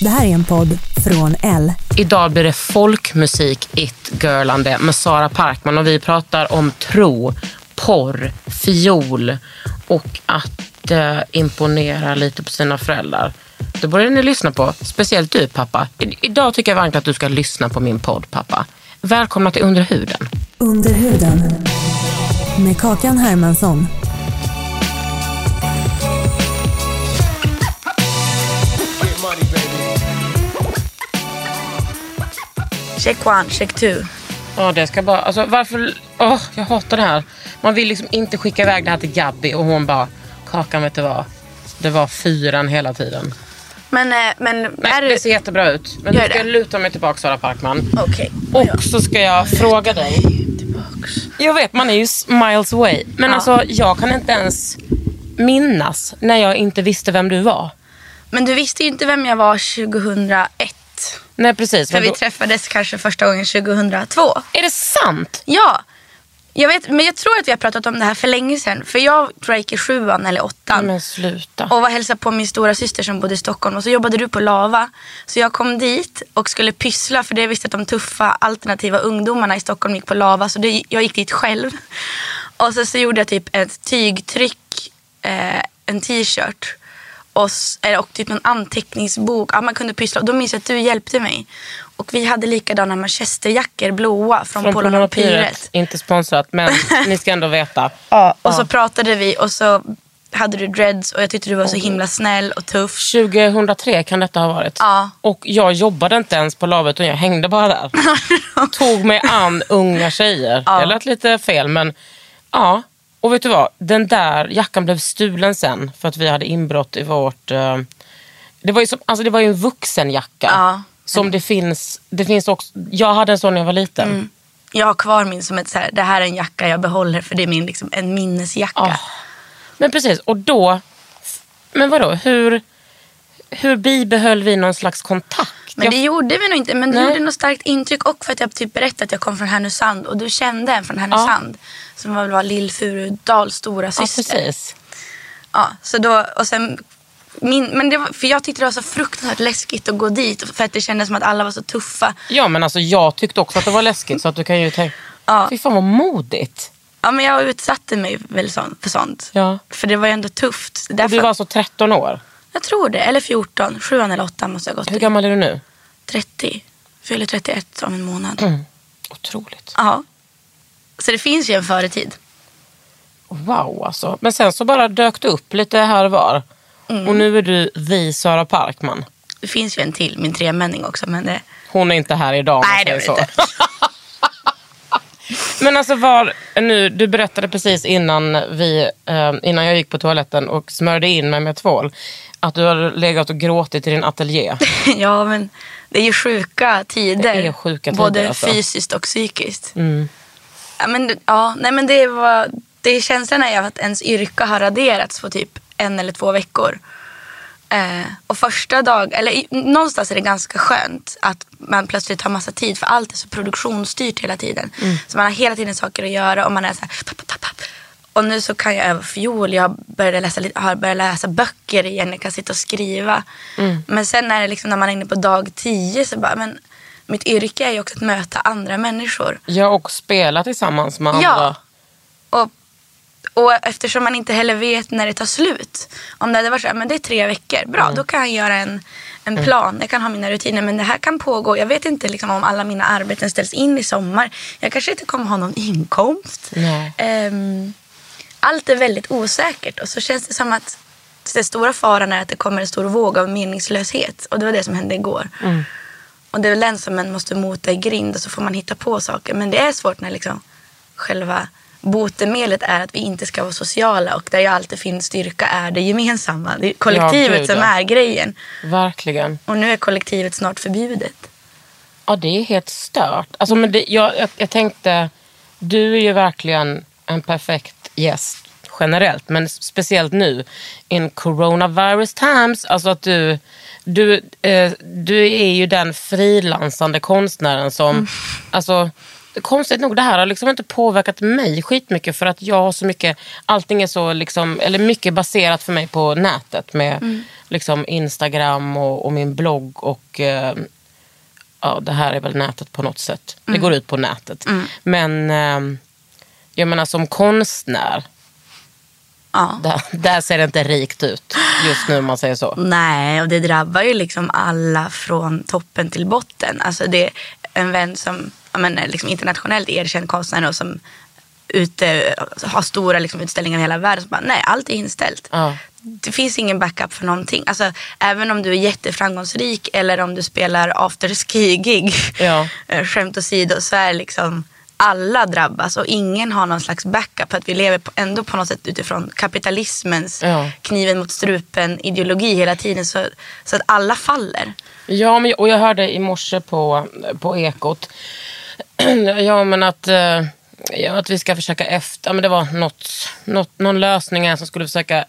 Det här är en podd från L. Idag blir det folkmusik it girlande med Sara Parkman och vi pratar om tro, porr, fiol och att eh, imponera lite på sina föräldrar. Det borde ni lyssna på, speciellt du pappa. I- idag tycker jag varmt att du ska lyssna på min podd pappa. Välkomna till Under huden. Under huden. Med Kakan Hermansson. Check one, check two. Ja, det ska bara... Alltså, varför... Åh, jag hatar det här. Man vill liksom inte skicka iväg det här till Gabby och hon bara... Kakan, vet du vad? Det var fyran hela tiden. Men, eh, men Nej, är det du... ser jättebra ut. Men Gör nu ska det. jag luta mig tillbaka, Sara Parkman. Okej. Och så ska jag fråga dig. Tillbaks. Jag vet, man är ju miles away. Men Ja. alltså, jag kan inte ens minnas när jag inte visste vem du var. Men du visste ju inte vem jag var 2001. Nej, precis. För vi då, träffades kanske första gången 2002. är det sant? Ja. Jag vet, men jag tror att vi har pratat om det här för länge sedan. För jag tror jag gick i sjuan eller åttan. Men sluta. och var hälsade på min stora syster som bodde i Stockholm. Och så jobbade du på Lava. Så jag kom dit och skulle pyssla. För det visste att de tuffa alternativa ungdomarna i Stockholm gick på Lava. Så det, jag gick dit själv. Och så, så gjorde jag typ ett tygtryck, eh, en t-shirt. Och, s- eh, och typ en anteckningsbok. Ja, man kunde pyssla. Då minns jag att du hjälpte mig. Och vi hade likadana manchesterjackor, blåa, från, Från Polarn och Pyret. Inte sponsrat, men ni ska ändå veta. Ja, och så pratade vi och så hade du dreads och jag tyckte du var så himla snäll och tuff. 2003 kan detta ha varit. Ja. Och jag jobbade inte ens på lavet utan jag hängde bara där. Tog mig an unga tjejer. Ja. Det lät lite fel men ja. Och vet du vad? Den där jackan blev stulen sen för att vi hade inbrott i vårt... eh, det, var ju som, alltså det var ju en vuxenjacka. Ja. Som det finns, det finns också... Jag hade en sån när jag var liten. Mm. Jag har kvar min som ett så här, det här är en jacka jag behåller för det är min liksom, en minnesjacka. Ah. Men precis, och då... Men vadå, hur, hur bibehöll vi någon slags kontakt? Men Jag- det gjorde vi nog inte. Men det Nej. gjorde något starkt intryck och för att jag typ berättade att jag kom från Härnösand och du kände en från Härnösand. Som var, var Lill Furudals stora ja, syster. precis. Ja, så då, och sen, min, men var, för jag tyckte det var så fruktansvärt läskigt att gå dit. För att det kändes som att alla var så tuffa. Ja men alltså jag tyckte också att det var läskigt så att du kan ju tänka... Ja. Fy fan vad modigt. Ja, men jag utsatte mig väl så, för sånt. Ja. För det var ju ändå tufft. Och Därför, du var alltså 13 år. Jag tror det. Eller 14. 7 eller 8 måste jag ha gått Hur gammal är du nu? 30. Fyller 31 om en månad. Mm. Otroligt. Ja. Så det finns ju en företid. Wow alltså. Men sen så bara dök du upp lite här och var. Mm. Och nu är du vi Sara Parkman. Det finns ju en till, min tremänning också. Men det... Hon är inte här idag Nej, det är så. Men alltså var, nu, du berättade precis innan, vi, eh, innan jag gick på toaletten och smörjde in mig med tvål. Att du hade legat och gråtit i din ateljé. ja, men det är ju sjuka tider. Det är sjuka tider, Både alltså. fysiskt och psykiskt. Mm. Ja, men, ja, nej, men det var... Det känslan är att ens yrke har raderats på typ en eller två veckor. Eh, och första dag, eller någonstans är det ganska skönt att man plötsligt har massa tid för allt är så produktionsstyrt hela tiden. Så man har hela tiden saker att göra och man är så här. Och nu så kan jag öva fiol, jag började läsa, har börjat läsa böcker igen, jag kan sitta och skriva. Men sen är det liksom när man är inne på dag tio så bara, men mitt yrke är ju också att möta andra människor. Ja, och spela tillsammans med andra. Ja. Och och eftersom man inte heller vet när det tar slut. Om det hade varit så här, men det är tre veckor, bra Mm. då kan jag göra en, en plan. Jag kan ha mina rutiner. Men det här kan pågå. Jag vet inte liksom, om alla mina arbeten ställs in i sommar. Jag kanske inte kommer ha någon inkomst. Nej. Ehm, allt är väldigt osäkert och så känns det som att den stora faran är att det kommer en stor våg av meningslöshet. Och det var det som hände igår. Och det är väl den som man måste mota i grind och så får man hitta på saker. Men det är svårt när liksom själva botemedlet är att vi inte ska vara sociala och där ju alltid finns styrka är det gemensamma. Det är kollektivet gud, som ja. är grejen. Verkligen. Och nu är kollektivet snart förbjudet. Ja, det är helt stört. Alltså, men det, jag, jag, jag tänkte, du är ju verkligen en perfekt gäst generellt, men speciellt nu in coronavirus times. Alltså att du, du, eh, du är ju den frilansande konstnären som, alltså Konstigt nog, det här har liksom inte påverkat mig skitmycket för att jag har så mycket, allting är så liksom, eller mycket baserat för mig på nätet med liksom Instagram och, och min blogg och eh, ja, det här är väl nätet på något sätt. Det går ut på nätet. Men eh, jag menar som konstnär, Ja. där, där ser det inte rikt ut just nu om man säger så. Nej, och det drabbar ju liksom alla från toppen till botten. Alltså det är en vän som jag menar, liksom internationellt erkänd konstnär och som ute, har stora liksom, utställningar i hela världen. Så bara, nej, allt är inställt. Ja. Det finns ingen backup för någonting. Alltså, även om du är jätteframgångsrik eller om du spelar afterski-gig, Ja. eh, skämt åsido, så är liksom alla drabbas och ingen har någon slags backup. För att vi lever ändå på något sätt utifrån kapitalismens Ja. kniven mot strupen ideologi hela tiden. Så, så att alla faller. Ja, men, och jag hörde i morse på, på Ekot ja, men att, eh, ja, att vi ska försöka efter... Ja, men det var något, något, någon lösning här som skulle försöka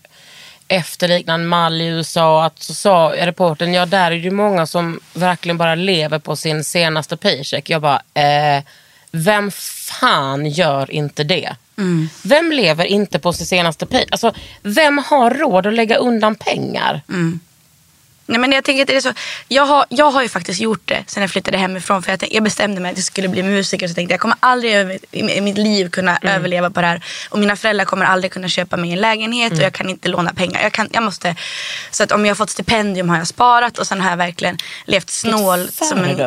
efterlikna en mall i USA. Att, så sa reportern, ja där är det ju många som verkligen bara lever på sin senaste paycheck. Jag bara, eh, vem fan gör inte det? Vem lever inte på sin senaste pay? Alltså, vem har råd att lägga undan pengar? Mm. Nej, men jag, tänker att det är så, jag, har, jag har ju faktiskt gjort det sen jag flyttade hemifrån. För jag, tänk, jag bestämde mig att jag skulle bli musiker. Så tänkte jag, jag kommer aldrig i, mitt liv kunna överleva på det här. Och mina föräldrar kommer aldrig kunna köpa mig en lägenhet. Och jag kan inte låna pengar. Jag, kan, jag måste, så att om jag har fått stipendium har jag sparat. Och sen har jag verkligen levt snålt. som en.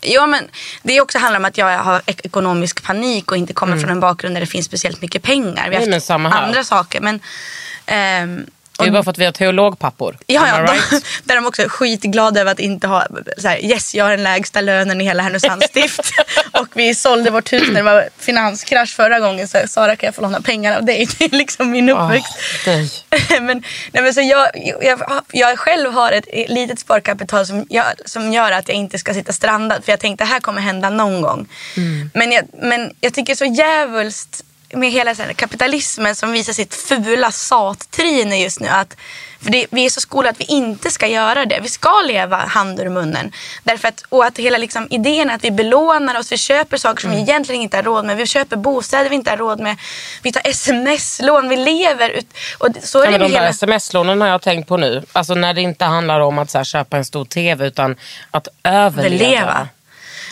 Ja, men det också handlar om att jag har ek- ekonomisk panik och inte kommer från en bakgrund där det finns speciellt mycket pengar. Vi har Nej, men haft andra saker. Men, ehm, Det är bara för att vi har teologpappor. Ja, ja right? de, där de också är skitglada över att inte ha, så här, yes jag har den lägsta lönen i hela Härnösands stift. och vi sålde vårt hus när det var finanskrasch förra gången så Sara kan jag få låna pengar av dig? Det är liksom min uppväxt. Nej. men, nej, men så jag, jag, jag själv har ett litet sparkapital som, jag, som gör att jag inte ska sitta strandad. För jag tänkte det här kommer hända någon gång. Men, jag, men jag tycker så jävulst med hela så här, kapitalismen som visar sitt fula sattryne just nu. Att, för det, vi är så skolade att vi inte ska göra det. Vi ska leva hand ur munnen. Därför att, och att hela liksom, idén att vi belånar oss, vi köper saker som vi egentligen inte har råd med. Vi köper bostäder vi inte har råd med. Vi tar sms-lån, vi lever ut. Och så är Ja, det de där hela... sms-lånen har jag tänkt på nu. Alltså när det inte handlar om att så här, köpa en stor tv utan att överleva. överleva.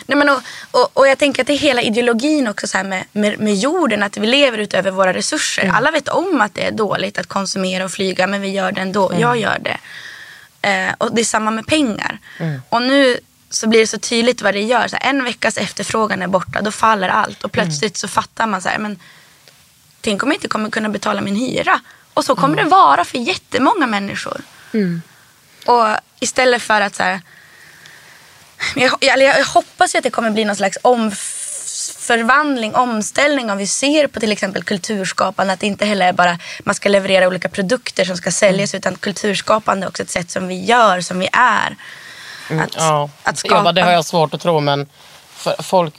Nej, men och, och, och jag tänker att det är hela ideologin också så med, med, med jorden, att vi lever utöver våra resurser. Alla vet om att det är dåligt att konsumera och flyga, men vi gör det ändå. Jag gör det. Eh, och det är samma med pengar. Och nu så blir det så tydligt vad det gör. Så här, en veckas efterfrågan är borta, då faller allt. Och plötsligt så fattar man så här, men tänk om jag inte kommer kunna betala min hyra. Och så kommer det vara för jättemånga människor. Och istället för att så här, jag, jag, jag hoppas ju att det kommer bli någon slags omförvandling, omställning om vi ser på till exempel kulturskapande. Att det inte heller är bara man ska leverera olika produkter som ska säljas utan kulturskapande är också ett sätt som vi gör, som vi är. Att, Ja. att skapa. ja, det har jag svårt att tro men för, folk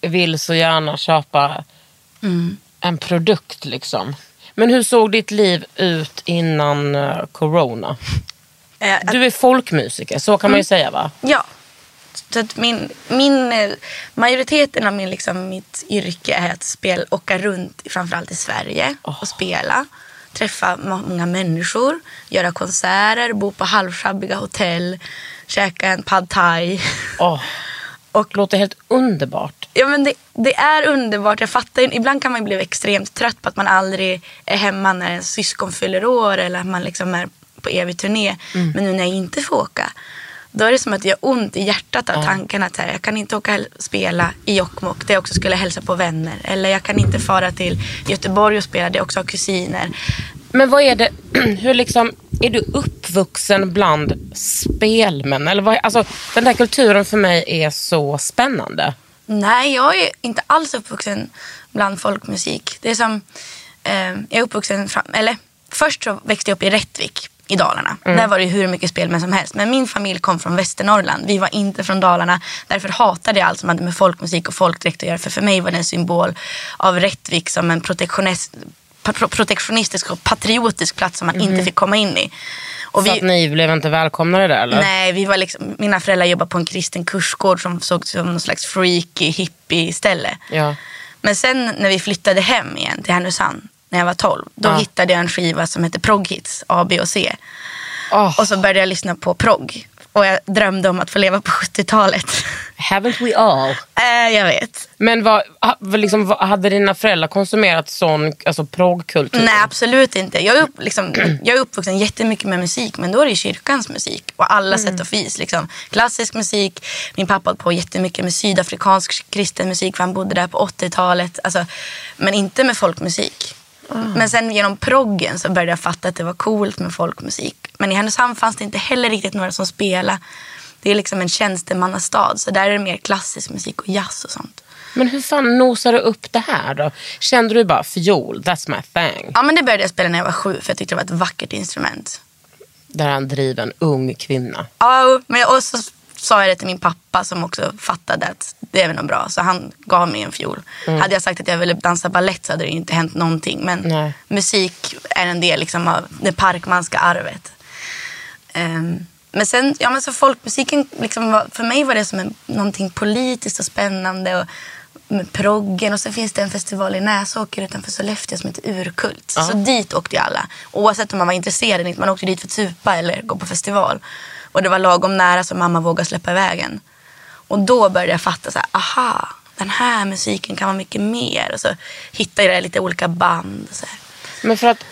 vill så gärna köpa Mm. en produkt liksom. Men hur såg ditt liv ut innan eh, corona? Eh, Du är folkmusiker, så kan man ju säga va? Ja. Så att min, min, eh, majoriteten av min, liksom, mitt yrke är att spela, åka runt framförallt i Sverige och spela. Träffa må- många människor, göra konserter, bo på halvschabbiga hotell, käka en pad thai. Åh, Och låter helt underbart. Ja, men det, det är underbart. Jag fattar Ibland kan man bli extremt trött på att man aldrig är hemma när ens syskon fyller år eller att man liksom är på evig turné. Mm. Men nu när jag inte får åka, då är det som att det gör ont i hjärtat av tanken att här, jag kan inte åka och spela i Jokkmokk där jag också skulle hälsa på vänner. Eller jag kan inte fara till Göteborg och spela där jag också har kusiner. Men vad är det, hur liksom, är du uppvuxen bland spelmän? Eller vad, alltså, den där kulturen för mig är så spännande. Nej, jag är inte alls uppvuxen bland folkmusik. Det är som, eh, jag är uppvuxen, fram, eller först så växte jag upp i Rättvik i Dalarna. Där var det hur mycket spelmän som helst. Men min familj kom från Västernorrland. Vi var inte från Dalarna. Därför hatade jag allt som hade med folkmusik och folkdräkt att göra. För för mig var det en symbol av Rättvik som en protektionist, pro- protektionistisk och patriotisk plats som man inte fick komma in i. Och Så att ni blev inte välkomnade där eller? Nej, vi var liksom, mina föräldrar jobbade på en kristen kursgård som såg som någon slags freaky hippie-ställe. Ja. Men sen när vi flyttade hem igen till Härnösand när jag var 12, då Ja. hittade jag en skiva som heter Progghits A, B och C. Oh, Och så började jag lyssna på progg. Och jag drömde om att få leva på 70-talet. haven't we all? äh, jag vet. Men vad, liksom, vad, hade dina föräldrar konsumerat sån alltså, proggkultur? Nej, absolut inte. Jag är, upp, liksom, jag är uppvuxen jättemycket med musik, men då är det kyrkans musik. Och alla sätt och vis. Liksom. Klassisk musik. Min pappa höll på jättemycket med sydafrikansk kristen musik, för han bodde där på 80-talet. Alltså, men inte med folkmusik. Men sen genom proggen så började jag fatta att det var coolt med folkmusik. Men i Härnösand fanns det inte heller riktigt några som spelade. Det är liksom en tjänstemannastad, så där är det mer klassisk musik och jazz och sånt. Men hur fan nosade du upp det här då? Kände du bara fiol, that's my thing? Ja, men det började jag spela när jag var sju, för jag tyckte det var ett vackert instrument. Där är en driven ung kvinna. Ja, men och så sa jag det till min pappa som också fattade att det är väl något bra. Så han gav mig en fiol. Hade jag sagt att jag ville dansa ballett så hade det inte hänt någonting. Men Nej. musik är en del liksom av det parkmanska arvet. Ehm, men sen, ja men så folkmusiken, liksom var, för mig var det som en, någonting politiskt och spännande. Och, med proggen och så finns det en festival i Näsåker utanför Sollefteå som heter Urkult. Så dit åkte ju alla. Oavsett om man var intresserad eller inte. Man åkte dit för att supa eller gå på festival. Och det var lagom nära så mamma vågade släppa iväg en. Och då började jag fatta så här, aha, den här musiken kan vara mycket mer. Och så hittade jag lite olika band. Så här. Men, för att,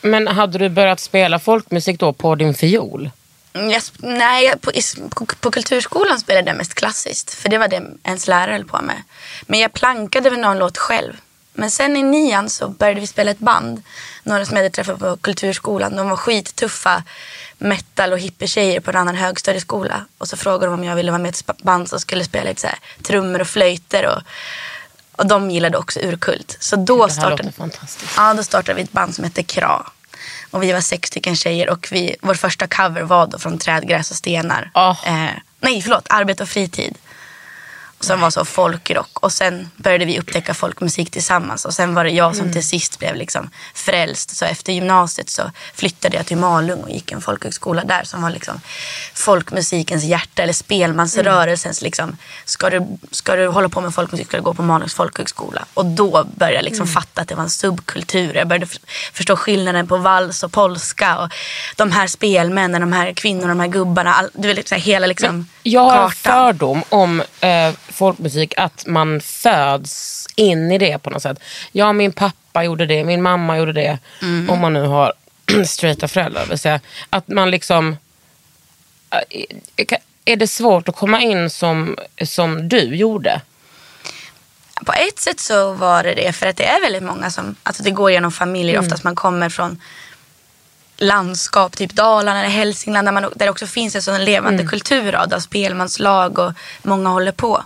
men hade du börjat spela folkmusik då på din fiol? Mm, Jag, nej, på, på, på kulturskolan spelade jag mest klassiskt. För det var det ens lärare höll på med. Men jag plankade väl någon låt själv. Men sen i nian så började vi spela ett band. Några som jag hade träffat på kulturskolan. De var skittuffa metal och hippietjejer på en annan högstadieskola. Och så frågade de om jag ville vara med i ett band som skulle spela lite så här, trummor och flöjter. Och, och de gillade också urkult. Så då startade. Ja, då startade vi ett band som hette Kra. Och vi var sex stycken tjejer och vi, vår första cover var då från Träd, gräs och stenar. Åh. Eh, nej, förlåt. Arbete och fritid. Som var så folkrock. Och sen började vi upptäcka folkmusik tillsammans. Och sen var det jag som till sist blev liksom frälst. Så efter gymnasiet så flyttade jag till Malung och gick en folkhögskola där som var liksom folkmusikens hjärta. Eller spelmansrörelsens liksom. Ska du, ska du hålla på med folkmusik ska du gå på Malungs folkhögskola. Och då började jag liksom fatta att det var en subkultur. Jag började förstå skillnaden på vals och polska. Och de här spelmännen, de här kvinnorna, de här gubbarna. All, du vet, så här, hela liksom Jag har en kartan. fördom om eh, folkmusik att man föds in i det på något sätt. Ja, min pappa gjorde det, min mamma gjorde det. Mm. Om man nu har straighta föräldrar. Vill säga. Att man liksom... eh, Är det svårt att komma in som, som du gjorde? På ett sätt så var det det. För att det är väldigt många som, alltså det går genom familjer. Oftast man kommer från landskap, typ Dalarna eller Hälsingland. Där, man, där det också finns en sån levande kultur av det, av spelmanslag och många håller på.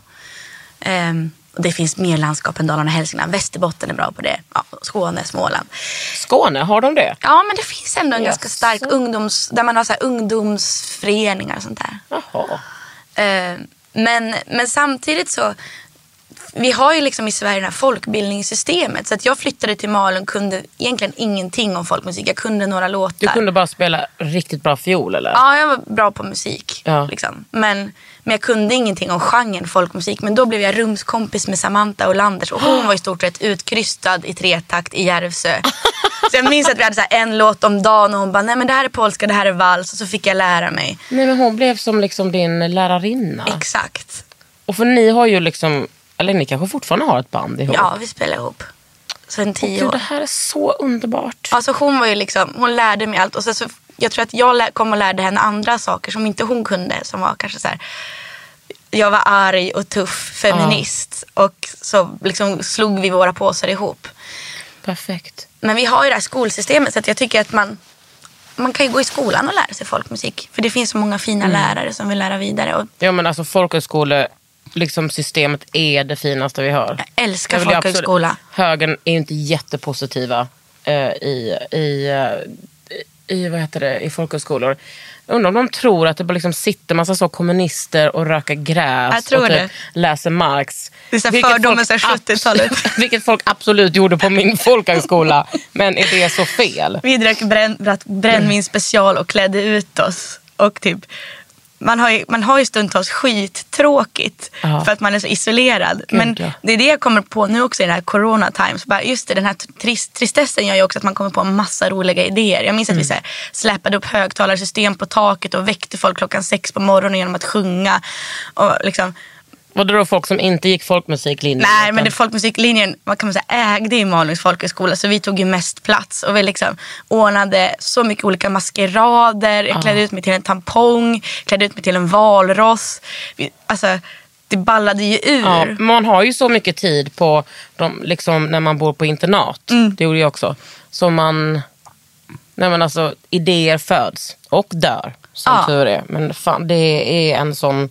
Och det finns mer landskap än Dalarna och Hälsingland. Västerbotten är bra på det. Ja, Skåne, Småland. Skåne, har de det? Ja, men det finns ändå en ganska Jaså. stark ungdoms... Där man har så ungdomsföreningar och sånt där. Jaha. Eh, men, men samtidigt så, vi har ju liksom i Sverige det här folkbildningssystemet. Så att jag flyttade till Malung kunde egentligen ingenting om folkmusik. Jag kunde några låtar. Du kunde bara spela riktigt bra fiol eller? Ja, jag var bra på musik. Ja. Liksom. Men, men jag kunde ingenting om genren folkmusik. Men då blev jag rumskompis med Samantha Olanders. Och hon var i stort sett utkrystad i tretakt i Järvsö. Så jag minns att vi hade så en låt om dagen och hon bara, nej men det här är polska, det här är vals. Och så fick jag lära mig. Nej, men hon blev som liksom din lärarinna. Exakt. Och för ni har ju liksom, eller ni kanske fortfarande har ett band ihop? Ja, vi spelar ihop. Sen tio Gud, år. det här är så underbart. Alltså hon var ju liksom, hon lärde mig allt. Och sen så, jag tror att jag lär, kom och lärde henne andra saker som inte hon kunde. Som var kanske så här, jag var arg och tuff feminist. Och så liksom slog vi våra påsar ihop. Perfekt. Men vi har ju det här skolsystemet så att jag tycker att man, man kan ju gå i skolan och lära sig folkmusik. För det finns så många fina Mm. lärare som vill lära vidare. Och Ja men alltså folkhögskole, liksom systemet är det finaste vi har. jag älskar Jag ju absolut- folkhögskola. Högern är ju inte jättepositiva eh, i, i, eh, i, vad heter det, i folkhögskolor. Undrar om de tror att det bara liksom sitter massa så kommunister och röker gräs och typ läser Marx. Det är så folk sedan 70-talet. abs- Vilket folk absolut gjorde på min folkhögskola. Men är det så fel? Vi drack drack brännvin special och klädde ut oss. Och typ, man, har ju, man har ju stundtals skittråkigt Ja. för att man är så isolerad. Men ja. det är det jag kommer på nu också i den här corona times. Bara, just det, den här trist, tristessen gör ju också att man kommer på en massa roliga idéer. Jag minns att Mm. vi så här, släpade upp högtalarsystem på taket och väckte folk klockan sex på morgonen genom att sjunga. Och liksom, Var det då folk som inte gick folkmusiklinjen? Nej, men det folkmusiklinjen vad kan man säga, ägde ju Malungs folkhögskola så vi tog ju mest plats. Och vi liksom ordnade så mycket olika maskerader. Jag klädde ut mig till en tampong, klädde ut mig till en valross. Vi, alltså, det ballade ju ur. Ja, man har ju så mycket tid på de, liksom, när man bor på internat. Mm. Det gjorde jag också. Så man... Nej, men alltså, idéer föds och dör, som Ja. tur är. Men fan, det är en sån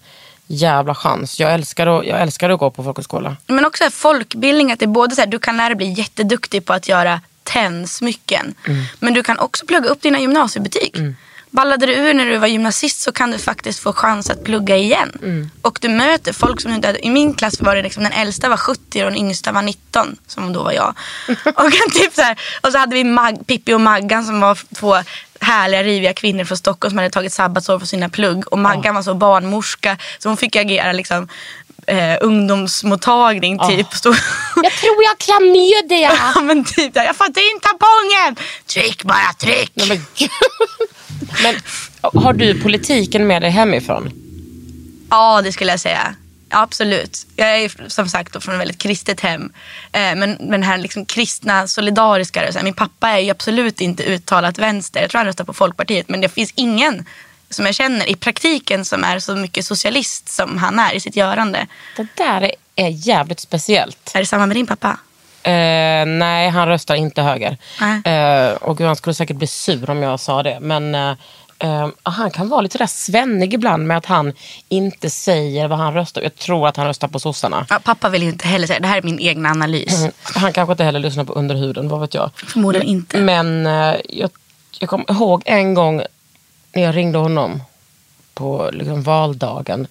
jävla chans. Jag älskar att, jag älskar att gå på folkhögskola. Men också folkbildning, att det är både så här, du kan lära dig bli jätteduktig på att göra tennsmycken. Men du kan också plugga upp dina gymnasiebetyg. Ballade du ur när du var gymnasist så kan du faktiskt få chans att plugga igen. Och du möter folk som du inte hade. I min klass var det liksom den äldsta var 70 och den yngsta var 19, som då var jag. och, typ så här, och så hade vi Mag, Pippi och Maggan som var två härliga riviga kvinnor från Stockholm som hade tagit sabbatsår för sina plugg. Och Maggan var så barnmorska så hon fick agera liksom eh, ungdomsmottagning typ. Stod- Jag tror jag har klamydia! Ja men typ jag får ta in tampongen! Tryck bara, tryck! Nej, men, men har du politiken med dig hemifrån? Ja det skulle jag säga. Absolut. Jag är som sagt då från ett väldigt kristet hem. Eh, men, men den här liksom kristna solidariska. Så min pappa är ju absolut inte uttalat vänster. Jag tror han röstar på Folkpartiet. Men det finns ingen som jag känner i praktiken som är så mycket socialist som han är i sitt görande. Det där är, jävligt speciellt. Är det samma med din pappa? Eh, nej, han röstar inte höger. Nej. Eh, och han skulle säkert bli sur om jag sa det. Men eh, han kan vara lite där svennig ibland med att han inte säger vad han röstar. Jag tror att han röstar på sossarna. Ja, pappa vill inte heller säga det. här är min egna analys. Mm, Han kanske inte heller lyssnar på Underhuden, vad vet jag. Förmodligen inte. Men eh, jag, jag kommer ihåg en gång när jag ringde honom på liksom, valdagen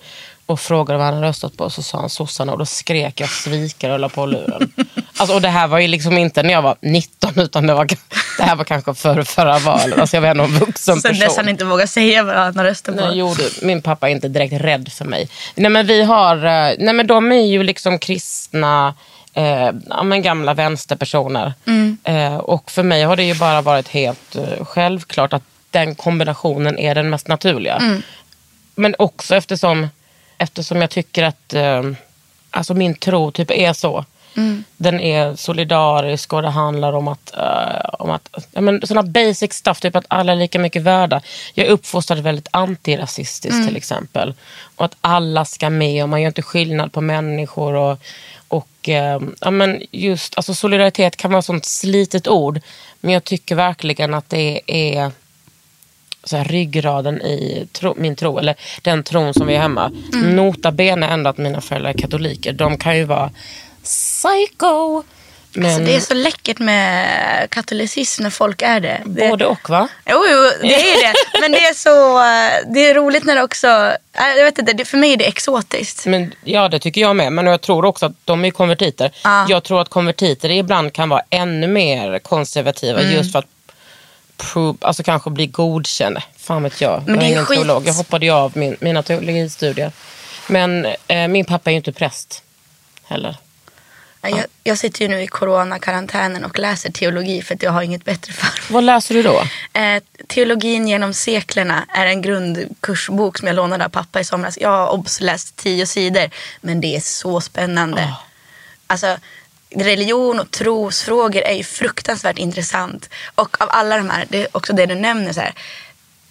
och frågade vad han hade röstat på. Så sa han sossarna och då skrek jag svikare och la på luren. Alltså, och det här var ju liksom inte när jag var 19 utan det, var, det här var kanske för förra valet. Alltså, jag var ändå en vuxen Sen person. dess han inte vågar säga vad han röstat på. Nej, jo, min pappa är inte direkt rädd för mig. Nej men vi har, eh, nej men de är ju liksom kristna, eh, ja, men gamla vänsterpersoner. Eh, och för mig har det ju bara varit helt eh, självklart att den kombinationen är den mest naturliga. Men också eftersom, eftersom jag tycker att eh, alltså min tro typ är så. Den är solidarisk och det handlar om att, eh, om att ja, men såna basic stuff, typ att alla är lika mycket värda. Jag är uppfostrad väldigt antirasistiskt till exempel. Och att alla ska med och man gör inte skillnad på människor. Och, och eh, ja, men just, alltså solidaritet kan vara ett sånt slitet ord. Men jag tycker verkligen att det är så här, ryggraden i tro, min tro, eller den tron som vi är hemma. Nota bene ändå att mina föräldrar är katoliker. De kan ju vara psycho. Men Alltså, det är så läckert med katolicism när folk är det. det både och va? Jo, jo, det är det. Men det är så det är roligt när det också... äh, Jag vet inte, för mig är det exotiskt. Men, ja det tycker jag med. Men jag tror också att de är konvertiter. Ja. Jag tror att konvertiter ibland kan vara ännu mer konservativa Mm. just för att alltså kanske bli godkänd. Fan vet jag. Men jag är ingen skit. teolog. Jag hoppade ju av min, mina teologistudier. Men eh, min pappa är ju inte präst heller. Ja, Jag, jag sitter ju nu i coronakarantänen och läser teologi för att jag har inget bättre för Vad läser du då? Eh, Teologin genom seklerna är en grundkursbok som jag lånade av pappa i somras. Jag har obs läst tio sidor, men det är så spännande. Alltså, religion och trosfrågor är ju fruktansvärt intressant. Och av alla de här, det är också det du nämner, så här,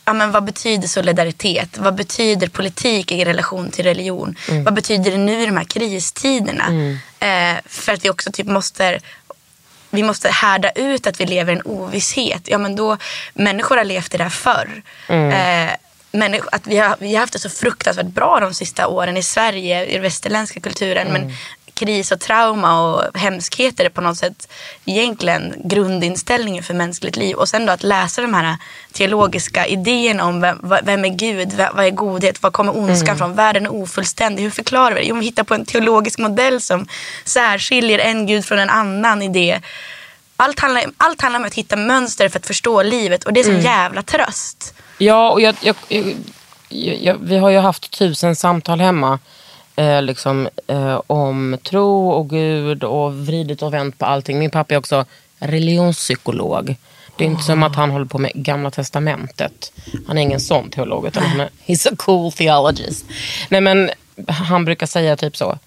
ja, men vad betyder solidaritet? Vad betyder politik i relation till religion? Vad betyder det nu i de här kristiderna? Eh, för att vi också typ måste vi måste härda ut att vi lever i en ovisshet. Ja, men då, människor har levt i det här förr. Eh, men att vi, har, vi har haft det så fruktansvärt bra de sista åren i Sverige, i den västerländska kulturen. Men kris och trauma och hemskheter är på något sätt egentligen grundinställningen för mänskligt liv. Och sen då att läsa de här teologiska idéerna om vem, vem är Gud, vad är godhet, var kommer ondskan från, världen är ofullständig, hur förklarar vi det? Jo, vi hittar på en teologisk modell som särskiljer en Gud från en annan idé. Allt handlar, allt handlar om att hitta mönster för att förstå livet och det är sån jävla tröst. Ja, och jag, jag, jag, jag, vi har ju haft tusen samtal hemma eh, liksom, eh, om tro och Gud och vridit och vänt på allting. Min pappa är också religionspsykolog. Det är inte som att han håller på med Gamla Testamentet. Han är ingen sån teolog, utan han är, he's a cool theologist. Nej, men han brukar säga typ så.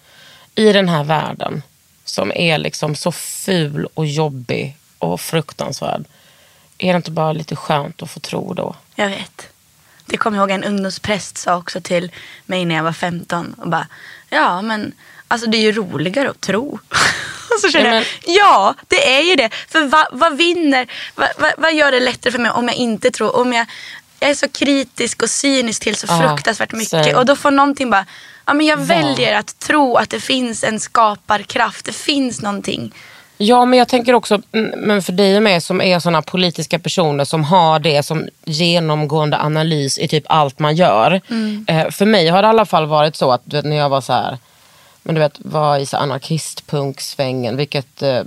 I den här världen som är liksom så ful och jobbig och fruktansvärd. Är det inte bara lite skönt att få tro då? Jag vet. Det kommer jag ihåg en ungdomspräst sa också till mig när jag var 15. Och bara, ja men alltså det är ju roligare att tro. och så känner Ja, jag, ja det är ju det. För vad, vad vinner, vad, vad, vad gör det lättare för mig om jag inte tror? Om jag, jag är så kritisk och cynisk till så Ja, fruktansvärt mycket. same. Och då får någonting bara, ja men jag Ja. väljer att tro att det finns en skaparkraft. Det finns någonting. Ja, men jag tänker också, mm, men för dig och mig som är såna politiska personer som har det som genomgående analys i typ allt man gör. Eh, för mig har det i alla fall varit så att du vet, när jag var så här, men du vet, var i så anarkistpunksvängen, vilket eh,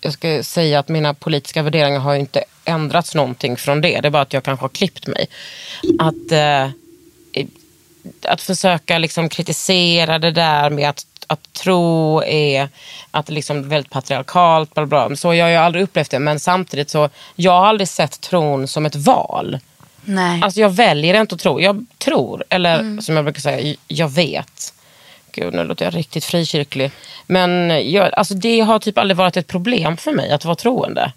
jag ska säga att mina politiska värderingar har ju inte ändrats någonting från det. Det är bara att jag kanske har klippt mig. Att, eh, att försöka liksom kritisera det där med att, att tro är att liksom väldigt patriarkalt. Bla bla. Så jag har ju aldrig upplevt det. Men samtidigt så, jag har aldrig sett tron som ett val. Nej. Alltså jag väljer inte att tro. Jag tror, eller som jag brukar säga, jag vet. Gud, nu låter jag riktigt frikyrklig. Men jag, alltså det har typ aldrig varit ett problem för mig att vara troende.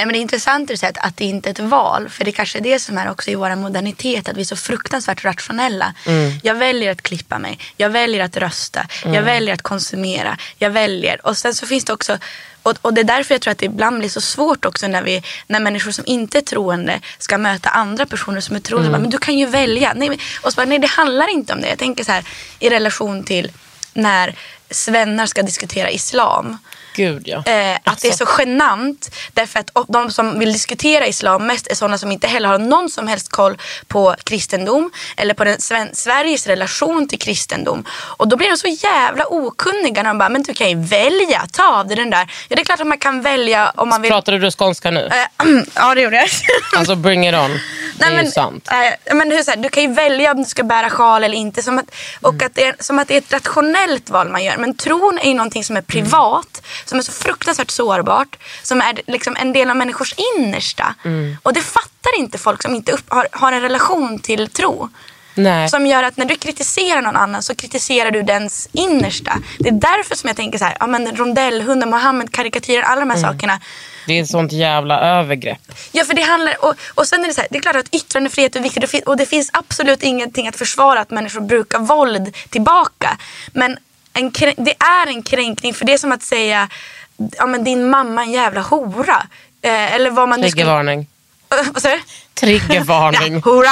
Nej, men det är intressant att säga att, det inte är ett val. För det kanske är det som är också i vår modernitet. Att vi är så fruktansvärt rationella. Jag väljer att klippa mig. Jag väljer att rösta. Jag väljer att konsumera. Jag väljer. Och sen så finns det också och, och det är därför jag tror att det ibland blir så svårt också när, vi, när människor som inte är troende ska möta andra personer som är troende. Bara, Men du kan ju välja. Nej, och så bara, nej, det handlar inte om det. Jag tänker så här i relation till när svennar ska diskutera islam. Gud ja. Eh, att det är så genant. Därför att de som vill diskutera islam mest är sådana som inte heller har någon som helst koll på kristendom. Eller på den, Sveriges relation till kristendom. Och då blir de så jävla okunniga när de bara, men du kan ju välja, ta av dig den där. Ja det är klart att man kan välja om man vill. Pratade du skånska nu? Eh, ja det gjorde jag. Alltså bring it on. Det är Nej, ju sant. eh, men hur, så här, du kan ju välja om du ska bära sjal eller inte. Som att, och Mm. att det är, som att det är ett rationellt val man gör. Men tron är ju någonting som är privat. Som är så fruktansvärt sårbart. Som är liksom en del av människors innersta. Mm. Och det fattar inte folk som inte upp, har, har en relation till tro. Nej. Som gör att när du kritiserar någon annan så kritiserar du dens innersta. Det är därför som jag tänker så här, ja men rondellhunden, Mohammed-karikatyren, alla de här Mm. sakerna. Det är ett sånt jävla övergrepp. Ja, för det handlar... Och, och sen är det så här, det är klart att yttrandefrihet är viktigt och det finns absolut ingenting att försvara att människor brukar våld tillbaka. Men en, det är en kränkning för det är som att säga, ja men din mamma är en jävla hora. Eh, eller vad man. Triggervarning. vad sa du? Triggervarning. Ja, hora.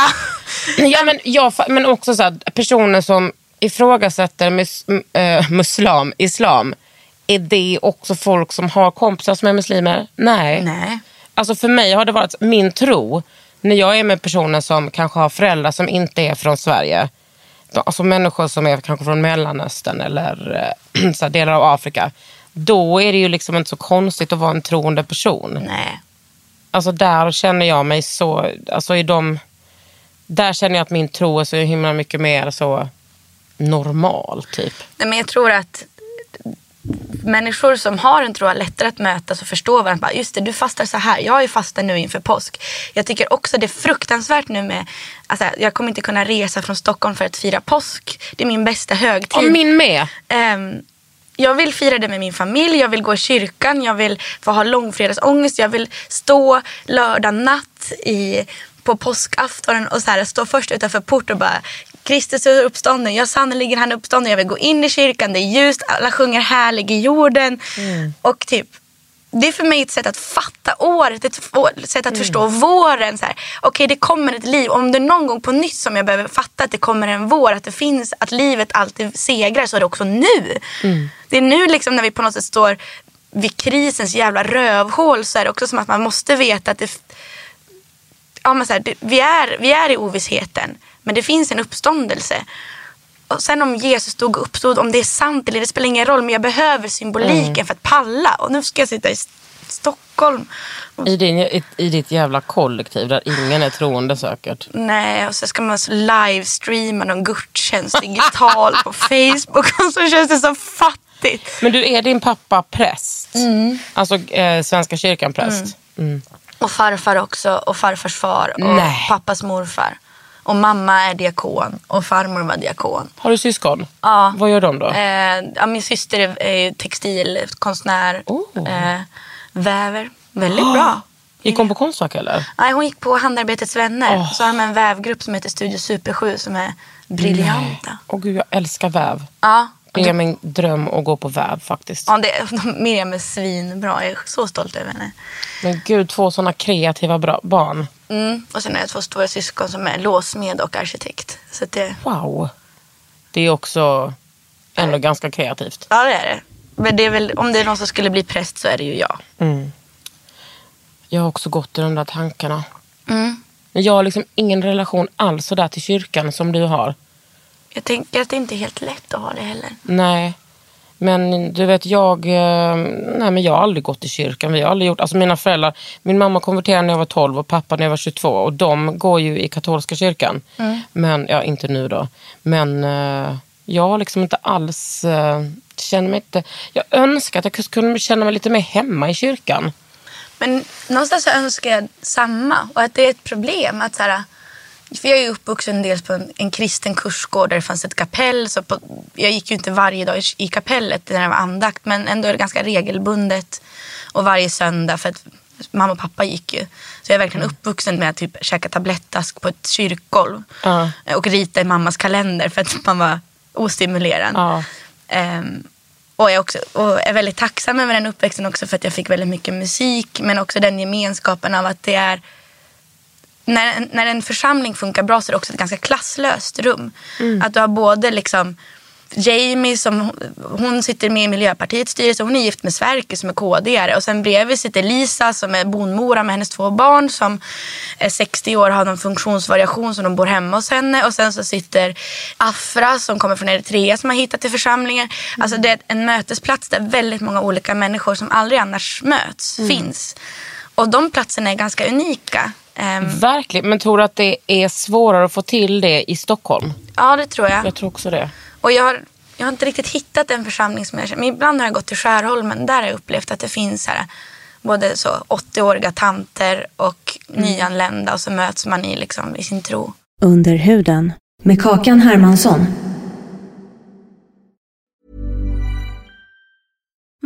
Ja, men, fa- men också så här, personer som ifrågasätter mus, m- eh, muslam, islam. Är det också folk som har kompisar som är muslimer? Nej. Nej. Alltså för mig har det varit min tro, när jag är med personer som kanske har föräldrar som inte är från Sverige. Alltså människor som är kanske från Mellanöstern eller eh, så delar av Afrika. Då är det ju liksom inte så konstigt att vara en troende person. Nej. Alltså där känner jag mig så, alltså i de, där känner jag att min tro är så himla mycket mer så normal typ. Nej, men jag tror att människor som har en tro har lättare att mötas och förstå varandra. Bara, Just det, du fastar så här. Jag ju fastat nu inför påsk. Jag tycker också det är fruktansvärt nu med... Alltså, jag kommer inte kunna resa från Stockholm för att fira påsk. Det är min bästa högtid. Och min med. Ehm, jag vill fira det med min familj, jag vill gå i kyrkan, jag vill få ha långfredagsångest, jag vill stå lördag natt i, på påskaftonen och så här, stå först utanför port och bara Kristus är uppstånden, jag sannerligen han är uppstånden, jag vill gå in i kyrkan, det är ljust, alla sjunger härlig i jorden. Och typ det är för mig ett sätt att fatta året, ett sätt att förstå våren. Så här, Okej, det kommer ett liv. Om det är någon gång på nytt som jag behöver fatta att det kommer en vår, att det finns, att livet alltid segrar, så är det också nu. Det är nu liksom när vi på något sätt står vid krisens jävla rövhål så är det också som att man måste veta att det, ja, men så här, det, vi, är, vi är i ovissheten, men det finns en uppståndelse. Och sen om Jesus dog och uppstod, om det är sant eller det spelar ingen roll. Men jag behöver symboliken för att palla. Och nu ska jag sitta i Stockholm. I, din, i, I ditt jävla kollektiv där ingen är troende säkert. nej, och så ska man så livestreama någon gudstjänst digitalt på Facebook. Och så känns det så fattigt. Men du, är din pappa präst? Alltså eh, Svenska kyrkan präst? Mm. Och farfar också. Och farfars far. Och Nej. pappas morfar. Och mamma är diakon. Och farmor var diakon. Har du syskon? Ja. Vad gör de då? Eh, ja, min syster är, textilkonstnär. Oh. Eh, väver. Väldigt bra. Gick hon på Konstfack eller? Nej, hon gick på Handarbetets vänner. Så har de en vävgrupp som heter Studio Super 7 som är briljanta. Åh gud, jag älskar väv. Ja. Min dröm att gå på väv faktiskt. Ja, det, Miriam är svinbra. Jag är så stolt över henne. Men gud, två sådana kreativa bra barn. Mm. Och sen har jag två stora syskon som är låsmed och arkitekt. Så det, Wow. Det är också ändå ganska kreativt. ja, det är det. Men det är väl, om det är någon som skulle bli präst så är det ju jag. Jag har också gått i de där tankarna. Mm. Jag har liksom ingen relation alls sådär till kyrkan som du har. Jag tänker att det inte är helt lätt att ha det heller. Nej. Men du vet, jag, eh, nej, men jag har aldrig gått i kyrkan. Vi har aldrig gjort, alltså mina föräldrar, min mamma konverterade när jag var 12 och pappa när jag var 22. Och de går ju i katolska kyrkan. Men, ja inte nu då. Men eh, jag har liksom inte alls, eh, känner mig inte, jag önskar att jag kunde känna mig lite mer hemma i kyrkan. Men någonstans så önskar jag samma. Och att det är ett problem. Att så här, för jag är uppvuxen dels på en, en kristen kursgård där det fanns ett kapell. Så på, jag gick ju inte varje dag i, kapellet när det var andakt. Men ändå är det ganska regelbundet. Och varje söndag. För att mamma och pappa gick ju. Så jag är verkligen uppvuxen med att typ käka tablettask på ett kyrkgolv. Ja. Och rita i mammas kalender för att man var ostimulerad. Ja. Ehm, och jag är, också, och är väldigt tacksam över den uppväxten också för att jag fick väldigt mycket musik. Men också den gemenskapen av att det är... När, när en församling funkar bra så är det också ett ganska klasslöst rum. Att du har både liksom Jamie som hon sitter med i Miljöpartiets styrelse. Hon är gift med Sverker som är KD-are. Och sen bredvid sitter Lisa som är bonmora med hennes två barn som är 60 år och har någon funktionsvariation så de bor hemma hos henne. Och sen så sitter Afra som kommer från Eritrea som har hittat till församlingar. Alltså det är en mötesplats där väldigt många olika människor som aldrig annars möts finns. Och de platserna är ganska unika. Ehm, Verkligen, men tror du att det är svårare att få till det i Stockholm? ja, det tror jag. Jag tror också det. Och jag har, jag har inte riktigt hittat en församling som jag känner. Men ibland har jag gått till Skärholmen. Där har jag upplevt att det finns här, både så 80-åriga tanter och nyanlända. Och så möts man i, liksom, i sin tro. Under huden med Kakan Hermansson.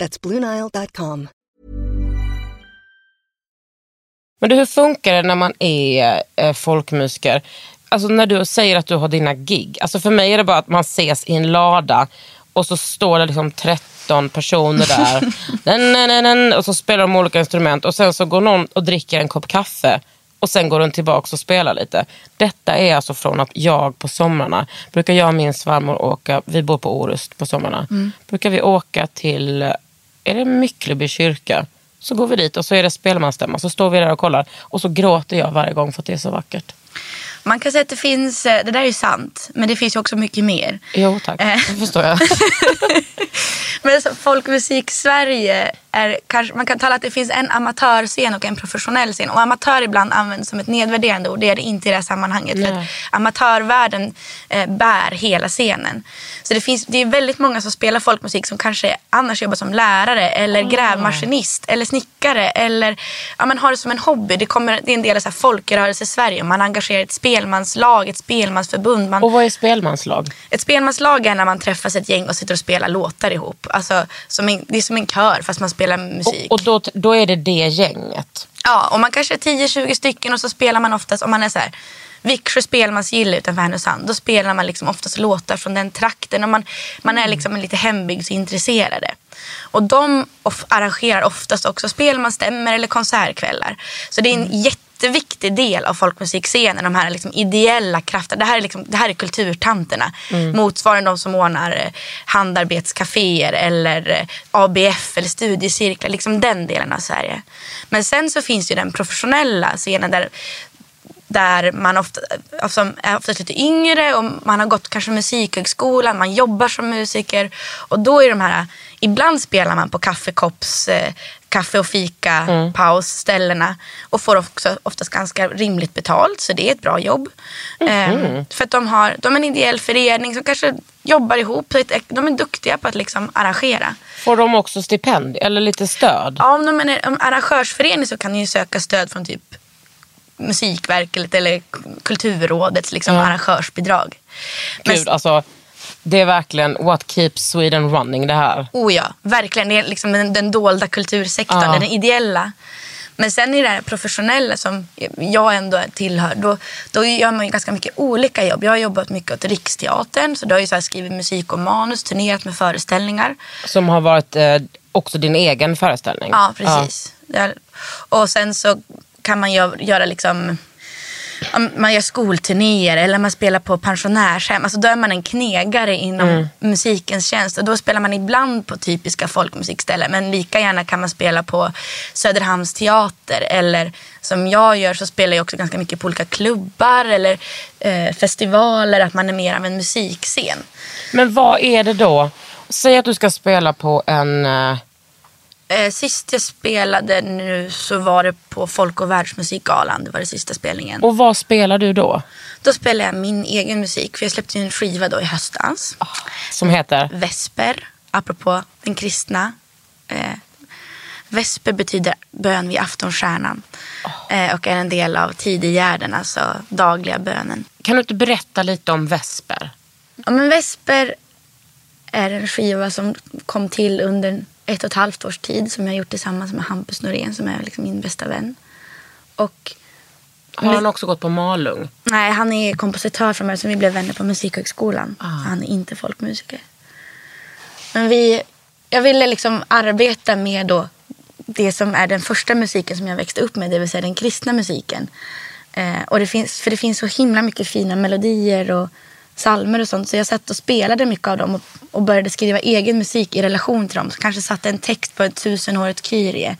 That's BlueNile.com. Men du, hur funkar det när man är eh, folkmusiker? Alltså när du säger att du har dina gig. Alltså för mig är det bara att man ses i en lada och så står det liksom 13 personer där. den, den, den, och så spelar de olika instrument och sen så går någon och dricker en kopp kaffe och sen går den tillbaka och spelar lite. Detta är alltså från att jag på somrarna, brukar jag och min svärmor åka, vi bor på Orust på somrarna, brukar vi åka till, är det Myckleby kyrka? Så går vi dit och så är det spelmansstämma, så står vi där och kollar och så gråter jag varje gång för att det är så vackert. Man kan säga att det finns, eh, det där är ju sant, men det finns ju också mycket mer. Jo tack, Eh. det förstår jag. Men så, folkmusik Sverige är kanske, man kan tala att det finns en amatörscen och en professionell scen. Och amatör ibland används som ett nedvärderande ord. Det är det inte i det här sammanhanget. För att amatörvärlden eh, bär hela scenen. Så det, finns, det är väldigt många som spelar folkmusik som kanske annars jobbar som lärare eller grävmaskinist eller snickare eller ja, man har det som en hobby. Det, kommer, det är en del av så här folkrörelse-Sverige. Man engagerar ett spelmanslag, ett spelmansförbund. Man, Och vad är spelmanslag? ett spelmanslag är när man träffas ett gäng och sitter och spelar låtar ihop. Alltså, en, det är som en kör fast man spelar musik. Och, och då, då är det det gänget. Ja, och man kanske är 10-20 stycken och så spelar man oftast, om man är så här Viksjö spelmansgille utanför Härnösand, då spelar man liksom oftast låtar från den trakten och man, man är liksom lite hembygdsintresserade. Och de of, arrangerar oftast också spelmansstämmor eller konsertkvällar. Så det är en jätteviktig del av folkmusikscenen, de här liksom ideella krafterna. Det här är, liksom, det här är kulturtanterna. Motsvarande de som ordnar eh, handarbetscaféer eller eh, ABF eller studiecirklar. Liksom den delen av Sverige. Men sen så finns ju den professionella scenen där där man ofta, alltså, är oftast lite yngre och man har gått kanske musikhögskolan, man jobbar som musiker. Och då är de här, ibland spelar man på kaffekopps, kaffe och fika pausställena och får också oftast ganska rimligt betalt så det är ett bra jobb. Eh, för att de har, de är en ideell förening som kanske jobbar ihop, de är duktiga på att liksom arrangera. Får de också stipendier eller lite stöd? Ja, om de är en arrangörsförening så kan ni ju söka stöd från typ Musikverket eller Kulturrådets liksom, arrangörsbidrag. Men, Gud, alltså, det är verkligen what keeps Sweden running det här. oh ja, verkligen. Det är liksom den, den dolda kultursektorn, Ja. den ideella. Men sen i det här professionella som jag ändå tillhör, då, då gör man ju ganska mycket olika jobb. Jag har jobbat mycket åt Riksteatern, så då har jag så skrivit musik och manus, turnerat med föreställningar. Som har varit eh, också din egen föreställning. Ja, precis. Det- Och sen så kan man gö- göra liksom om man gör skolturnéer eller man spelar på pensionärshem. Alltså då är man en knegare inom musikens tjänst. Och då spelar man ibland på typiska folkmusikställen. Men lika gärna kan man spela på Söderhamns teater. Eller som jag gör så spelar jag också ganska mycket på olika klubbar eller eh, festivaler. Att man är mer av en musikscen. Men vad är det då? Säg att du ska spela på en... Eh, sist jag spelade nu så var det på Folk och världsmusikgalan. Det var den sista spelningen. och vad spelar du då? Då spelar jag min egen musik. För jag släppte en skiva då i höstas. Som heter? Vesper, apropå den kristna. Eh, vesper betyder bön vid aftonstjärnan. Eh, och är en del av tidiggärden, alltså dagliga bönen. Kan du inte berätta lite om Vesper? Ja, men Vesper är en skiva som kom till under ett och ett halvt års tid. Som jag har gjort tillsammans med Hampus Norén som är liksom min bästa vän. Och Har han också gått på Malung? Nej, han är kompositör från början, vi blev vänner på Musikhögskolan. Ah. Han är inte folkmusiker. Men vi, jag ville liksom arbeta med då det som är den första musiken som jag växte upp med, det vill säga den kristna musiken. Eh, och det finns, för det finns så himla mycket fina melodier och salmer och sånt. Så jag satt och spelade mycket av dem och, och började skriva egen musik i relation till dem. Så kanske satte en text på ett tusenårigt Kyrie.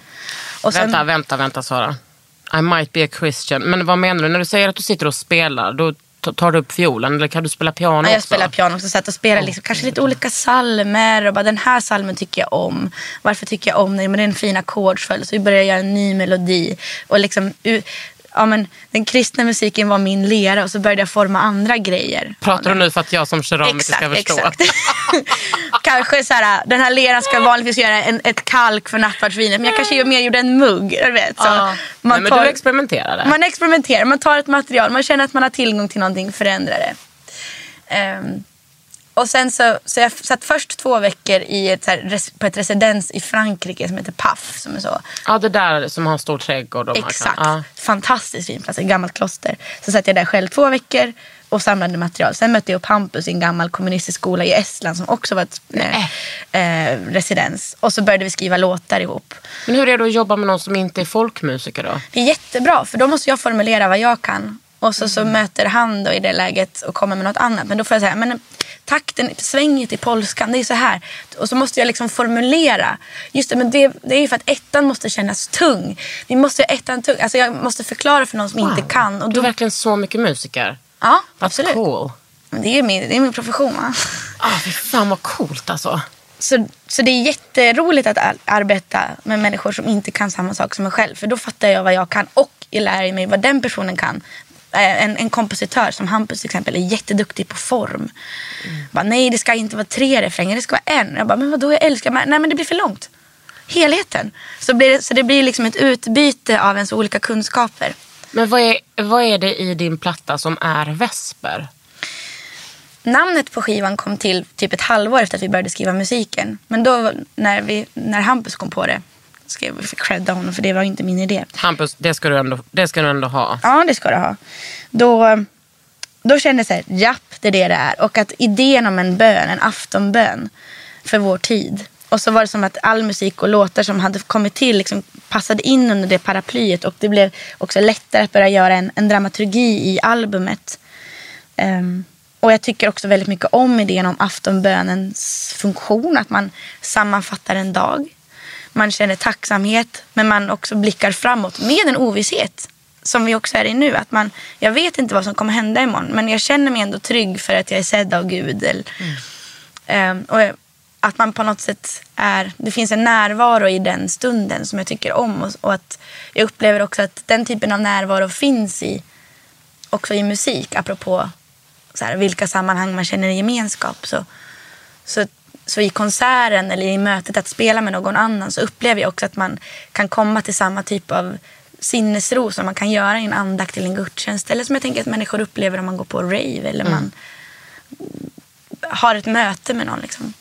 Och sen- Vänta, vänta, vänta Sara. I might be a Christian. Men vad menar du? När du säger att du sitter och spelar, då tar du upp fiolen eller kan du spela piano Ja, jag också? spelar piano också. Satt och spelade liksom, kanske lite olika salmer och bara den här salmen tycker jag om. Varför tycker jag om den? Men det är en fin ackordsföljd. Så vi började göra en ny melodi. Och liksom, ja, men, den kristna musiken var min lera och så började jag forma andra grejer. Pratar du nu för att jag som keramiker ska förstå? exakt. kanske så här, den här leran ska vanligtvis göra en, ett kalk för nattvardsvinet. Men jag kanske mer gjorde en mugg. Du vet, så Ja. Nej, men du experimenterade. man experimenterar, man tar ett material, man känner att man har tillgång till någonting, förändrar det. Ehm, och sen så, så jag satt först två veckor i ett, här, på ett residens i Frankrike som heter Paf. Som är så Ja, det där som har en stor trädgård. Och Exakt. Kan, ja. Fantastiskt fin plats, ett gammalt kloster. Så satt jag där själv två veckor och samlade material. Sen mötte jag upp Hampus i en gammal kommunistisk skola i Estland som också var ett eh, eh, residens. Och så började vi skriva låtar ihop. Men hur är det att jobba med någon som inte är folkmusiker då? Det är jättebra för då måste jag formulera vad jag kan. Och så, så möter han då i det läget och kommer med något annat. Men då får jag säga, men takten, svänget i polskan, det är så här. Och så måste jag liksom formulera. Just det, men det, det är ju för att ettan måste kännas tung. Vi måste göra ettan tung. Alltså jag måste förklara för någon som inte kan. Och Du då, är verkligen så mycket musiker. ja, That's absolut. cool. Det är min, det är min profession. Va? Ah, fy fan vad coolt alltså. Så, så det är jätteroligt att ar- arbeta med människor som inte kan samma sak som mig själv. För då fattar jag vad jag kan och jag lär mig vad den personen kan. Eh, En, en kompositör som Hampus till exempel är jätteduktig på form. Bara, nej, det ska inte vara tre refränger, det ska vara en. Jag bara, men vadå, jag älskar men- Nej, men det blir för långt. Helheten. Så, blir det, så det blir liksom ett utbyte av ens olika kunskaper. Men vad är, vad är det i din platta som är Vesper? Namnet på skivan kom till typ ett halvår efter att vi började skriva musiken. Men då när, vi, när Hampus kom på det, ska jag credda honom för det var inte min idé. Hampus, det ska du ändå, det ska du ändå ha. Ja, det ska du ha. Då, då kände jag så här, japp, det är det det är. Och att idén om en bön, en aftonbön för vår tid. Och så var det som att all musik och låtar som hade kommit till liksom passade in under det paraplyet. Och det blev också lättare att börja göra en, en dramaturgi i albumet. Ehm, och jag tycker också väldigt mycket om idén om aftonbönens funktion. Att man sammanfattar en dag. Man känner tacksamhet men man också blickar framåt med en ovisshet. Som vi också är i nu. Att man, jag vet inte vad som kommer hända imorgon men jag känner mig ändå trygg för att jag är sedd av Gud. Eller, Ehm, och att man på något sätt är, det finns en närvaro i den stunden som jag tycker om. Och, och att jag upplever också att den typen av närvaro finns i, också i musik. Apropå så här, vilka sammanhang man känner gemenskap. Så, så, så i konserten eller i mötet att spela med någon annan så upplever jag också att man kan komma till samma typ av sinnesro som man kan göra i en andakt eller en gudstjänst. Eller som jag tänker att människor upplever om man går på rave eller man har ett möte med någon. Liksom.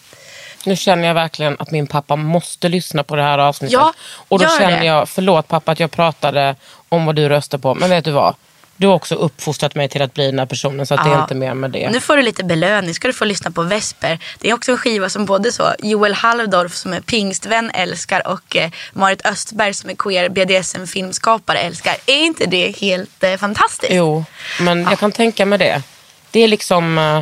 Nu känner jag verkligen att min pappa måste lyssna på det här avsnittet. Ja, och då känner det. jag, förlåt pappa att jag pratade om vad du röstar på. Men vet du vad? Du har också uppfostrat mig till att bli den här personen så att det är Ja. inte mer med det. Nu får du lite belöning. ska du få lyssna på Vesper. Det är också en skiva som både så Joel Halldorf som är pingstvän älskar och eh, Marit Östberg som är queer BDSM-filmskapare älskar. Är inte det helt eh, fantastiskt? Jo, men jag kan tänka mig det. Det är liksom eh,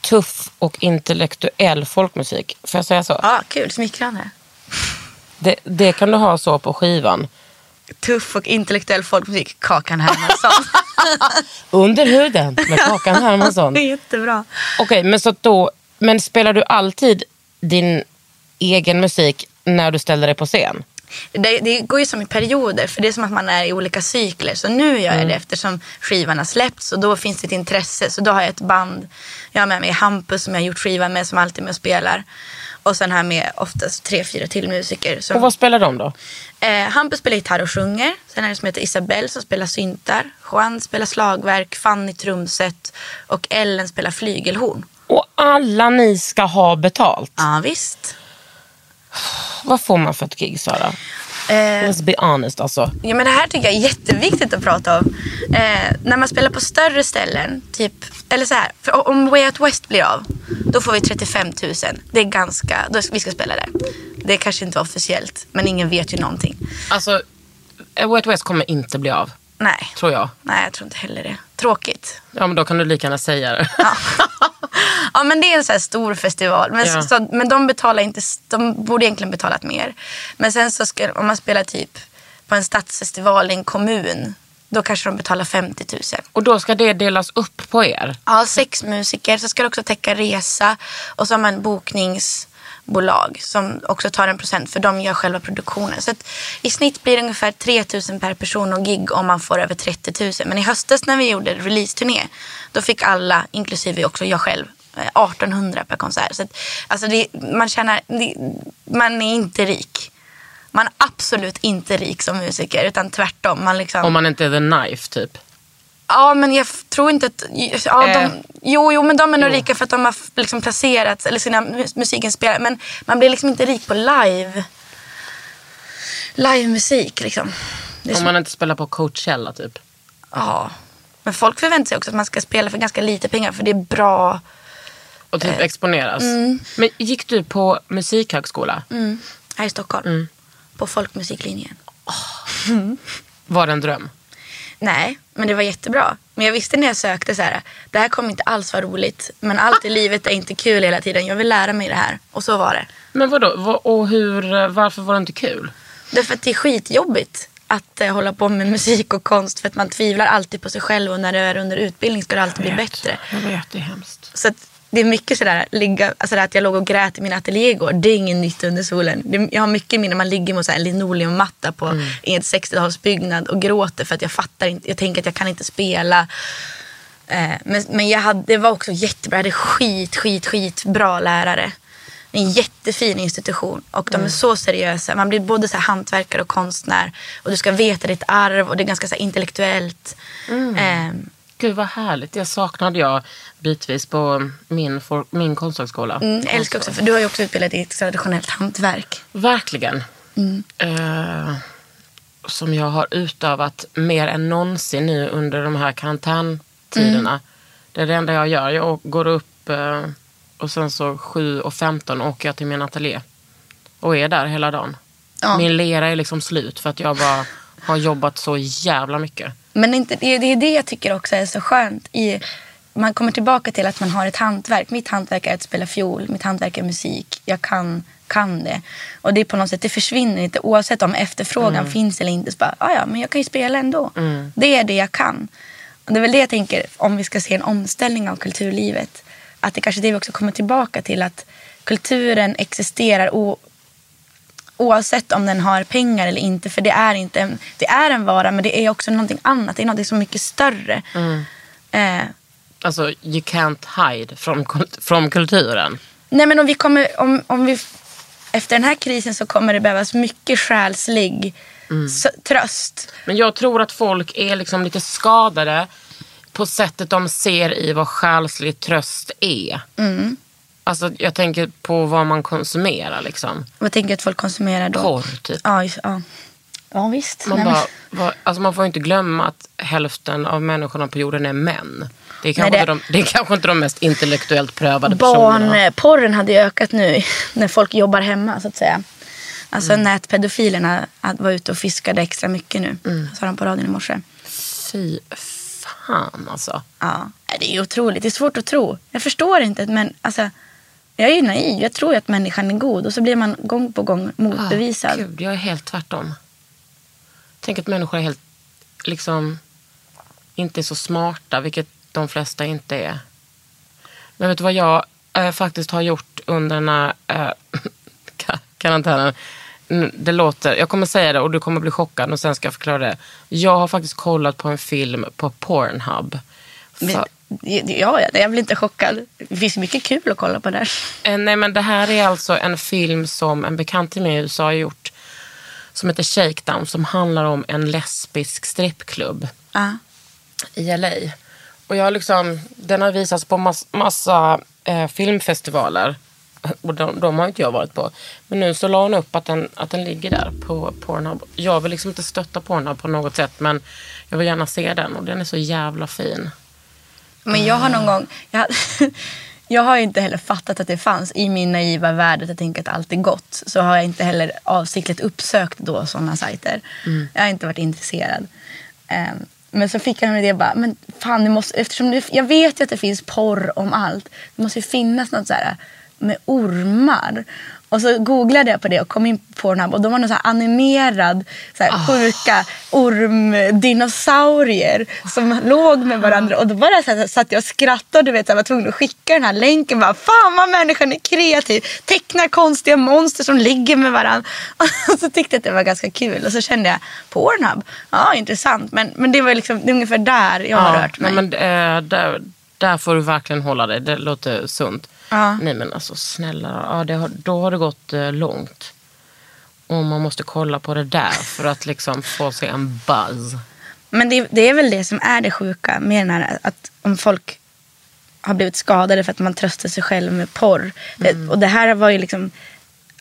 tuff och intellektuell folkmusik. Får jag säga så? Ja, kul. Smickrande. Det, det kan du ha så på skivan. Tuff och intellektuell folkmusik. Kakan Hermansson. Under huden med Kakan Hermansson. jättebra. Okej, men, så då, men spelar du alltid din egen musik när du ställer dig på scen? Det, det går ju som i perioder för det är som att man är i olika cykler. Så nu gör jag det eftersom skivan har släppts och då finns det ett intresse. Så då har jag ett band. Jag har med mig Hampus som jag har gjort skivan med som alltid är med och spelar. Och sen har jag med oftast tre, fyra till musiker. Som, Och vad spelar de då? eh, Hampus spelar gitarr och sjunger. Sen är det som heter Isabelle som spelar syntar. Juan spelar slagverk, Fanny trumset och Ellen spelar flygelhorn. Och alla ni ska ha betalt. Ja visst. Vad får man för ett gig Sara? Eh, Let's be honest alltså. Ja, men det här tycker jag är jätteviktigt att prata om. Eh, när man spelar på större ställen, typ, eller så här, för om Way Out West blir av, då får vi 35 000. Det är ganska, då, vi ska spela där. Det är kanske inte officiellt, men ingen vet ju någonting. Alltså, Way Out West kommer inte bli av. Nej, Tror jag. nej jag tror inte heller det. Tråkigt. Ja men då kan du lika gärna säga det. Ja. ja men det är en så stor festival. Men, Ja. så, men de betalar inte, de borde egentligen betalat mer. Men sen så ska, om man spelar typ på en stadsfestival i en kommun, då kanske de betalar 50 000. Och då ska det delas upp på er. Ja, sex musiker. Så ska det också täcka resa. Och så har man bokningsbolag som också tar en procent för de gör själva produktionen. Så i snitt blir det ungefär 3 000 per person och gig om man får över 30 000. Men i höstas när vi gjorde releaseturné då fick alla, inklusive också jag själv, eh, 1800 per konsert. Så att, alltså det, man känner, det, man är inte rik. Man är absolut inte rik som musiker utan tvärtom. Man liksom, Om man inte är the knife typ. Ja, men jag tror inte att... Ja, Eh, de, jo, jo, men de är nog jo. rika för att de har liksom placerats, eller sina mus- musikinspelare. Men man blir liksom inte rik på live. Livemusik liksom. Det är Om som, man inte spelar på Coachella typ. ja. Men folk förväntar sig också att man ska spela för ganska lite pengar för det är bra. Och typ Eh, exponeras. mm. Men gick du på musikhögskola? Här i Stockholm. Mm. På folkmusiklinjen. Var det en dröm? Nej, men det var jättebra. Men jag visste när jag sökte så här, det här kommer inte alls vara roligt. Men allt i livet är inte kul hela tiden. Jag vill lära mig det här. Och så var det. Men vadå? Va- Och hur, varför var det inte kul? Därför att det är skitjobbigt att eh, hålla på med musik och konst. För att man tvivlar alltid på sig själv och när du är under utbildning ska du alltid bli bättre. Jag vet, det är hemskt. Så att det är mycket sådär, ligga, alltså att jag låg och grät i min ateljé igår. Det är inget nytt under solen. Det, jag har mycket minne man ligger här en linoleummatta på Mm. en 60-talsbyggnad och gråter för att jag fattar inte. Jag tänker att jag kan inte spela. Eh, men men jag hade, det var också jättebra. Jag hade skit, skit, skit bra lärare. En jättefin institution och de är så seriösa. Man blir både så här hantverkare och konstnär. Och du ska veta ditt arv och det är ganska så intellektuellt. Eh, Gud vad härligt. Det saknade jag bitvis på min, for, min konsthögskola. mm, älskar också, för du har ju också utbildat i ett traditionellt hantverk. Verkligen. Mm. Eh, som jag har utövat mer än någonsin nu under de här karantäntiderna. Mm. Det är det enda jag gör. Jag går upp eh, och sen så 7 och 15 åker jag till min ateljé. Och är där hela dagen. Ja. Min lera är liksom slut för att jag bara har jobbat så jävla mycket. Men inte, det, det är det jag tycker också är så skönt. I, man kommer tillbaka till att man har ett hantverk. Mitt hantverk är att spela fiol. Mitt hantverk är musik. Jag kan, kan det. Och det är på något sätt, det försvinner inte. Oavsett om efterfrågan finns eller inte. Så bara, "Ah, ja, men jag kan ju spela ändå. Det är det jag kan. Och det är väl det jag tänker om vi ska se en omställning av kulturlivet. Att det kanske är det vi också kommer tillbaka till. Att kulturen existerar o, oavsett om den har pengar eller inte. För det är, inte en, det är en vara men det är också någonting annat. Det är något så mycket större. Eh, Alltså, you can't hide från, kult- från kulturen. nej men om vi kommer, om, om vi, efter den här krisen så kommer det behövas mycket själslig s- tröst. Men jag tror att folk är liksom lite skadade på sättet de ser i vad själslig tröst är. Mm. Alltså, jag tänker på vad man konsumerar. Liksom. Vad tänker du att folk konsumerar då? Porr, typ. Ja, just, ja. ja visst. Man, Nej, bara, vad- alltså man får inte glömma att hälften av människorna på jorden är män. Det är kanske, Nej, inte, det- de, det är kanske inte de mest intellektuellt prövade personerna. Barnporren hade ju ökat nu när folk jobbar hemma så att säga. Alltså Mm. nätpedofilerna var ute och fiskade extra mycket nu. Mm. Sa de på radion i morse. Fy fan alltså. Ja, det är otroligt. Det är svårt att tro. Jag förstår inte. Men alltså, jag är ju naiv. Jag tror ju att människan är god. Och så blir man gång på gång motbevisad. Ah, Gud, jag är helt tvärtom. Tänk att människor är helt, liksom, inte är så smarta, vilket de flesta inte är. Men vet du vad jag eh, faktiskt har gjort under den här ka- karantänen? Mm, Det låter, jag kommer säga det och du kommer bli chockad och sen ska jag förklara det. Jag har faktiskt kollat på en film på Pornhub. För, ja, ja, jag blir inte chockad. Det finns mycket kul att kolla på där. Eh, Nej men det här är alltså en film som en bekant till mig i USA har gjort. Som heter Shakedown som handlar om en lesbisk strippklubb Ja. i LA. Och jag liksom, den har visats på mass, massa eh, filmfestivaler. Och de, de har inte jag varit på. Men nu så la hon upp att den, att den ligger där på Pornhub. Jag vill liksom inte stötta Pornhub på något sätt men jag vill gärna se den och den är så jävla fin. Men jag har någon gång... Jag, jag har inte heller fattat att det fanns i min naiva värld att jag tänker att allt är gott. Så har jag inte heller avsiktligt uppsökt då sådana sajter. Jag har inte varit intresserad. Ehm, men så fick jag en idé bara, men fan det måste, eftersom det, jag vet ju att det finns porr om allt. Det måste ju finnas något så här med ormar. Och så googlade jag på det och kom in på Pornhub och då var det så animerad, så här, sjuka ormdinosaurier som låg med varandra. Och då bara så här, satt jag och skrattade och du vet, så här, var tvungen att skicka den här länken. Bara, Fan vad människan är kreativ. Tecknar konstiga monster som ligger med varandra. Och så tyckte jag att det var ganska kul. Och så kände jag, Pornhub, ja intressant. Men, men det var liksom, det är ungefär där jag har rört mig. Men, eh, där, där får du verkligen hålla dig. Det låter sunt. Ja. Nej men alltså snälla, ja, det har, då har det gått eh, långt. Och man måste kolla på det där för att liksom få sig en buzz. Men det, det är väl det som är det sjuka med den här att om folk har blivit skadade för att man tröstar sig själv med porr. Det, och det här var ju liksom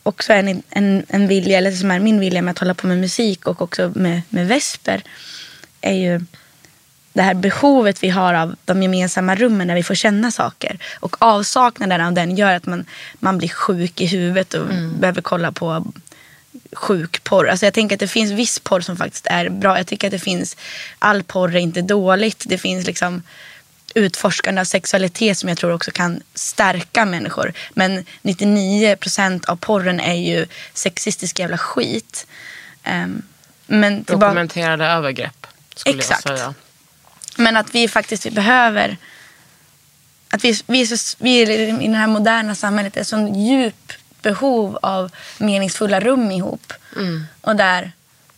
också en, en, en vilja, eller som är min vilja med att hålla på med musik och också med, med Vesper. Är ju det här behovet vi har av de gemensamma rummen när vi får känna saker. Och avsaknaden av den gör att man, man blir sjuk i huvudet och behöver kolla på sjuk porr. Alltså jag tänker att det finns viss porr som faktiskt är bra. Jag tycker att det finns, all porr är inte dåligt. Det finns liksom utforskande av sexualitet som jag tror också kan stärka människor. Men 99% av porren är ju sexistisk jävla skit. Um, men Dokumenterade övergrepp skulle Exakt. jag säga. Men att vi faktiskt vi behöver att vi, vi, så, vi i det här moderna samhället är sån djup behov av meningsfulla rum ihop. Och där,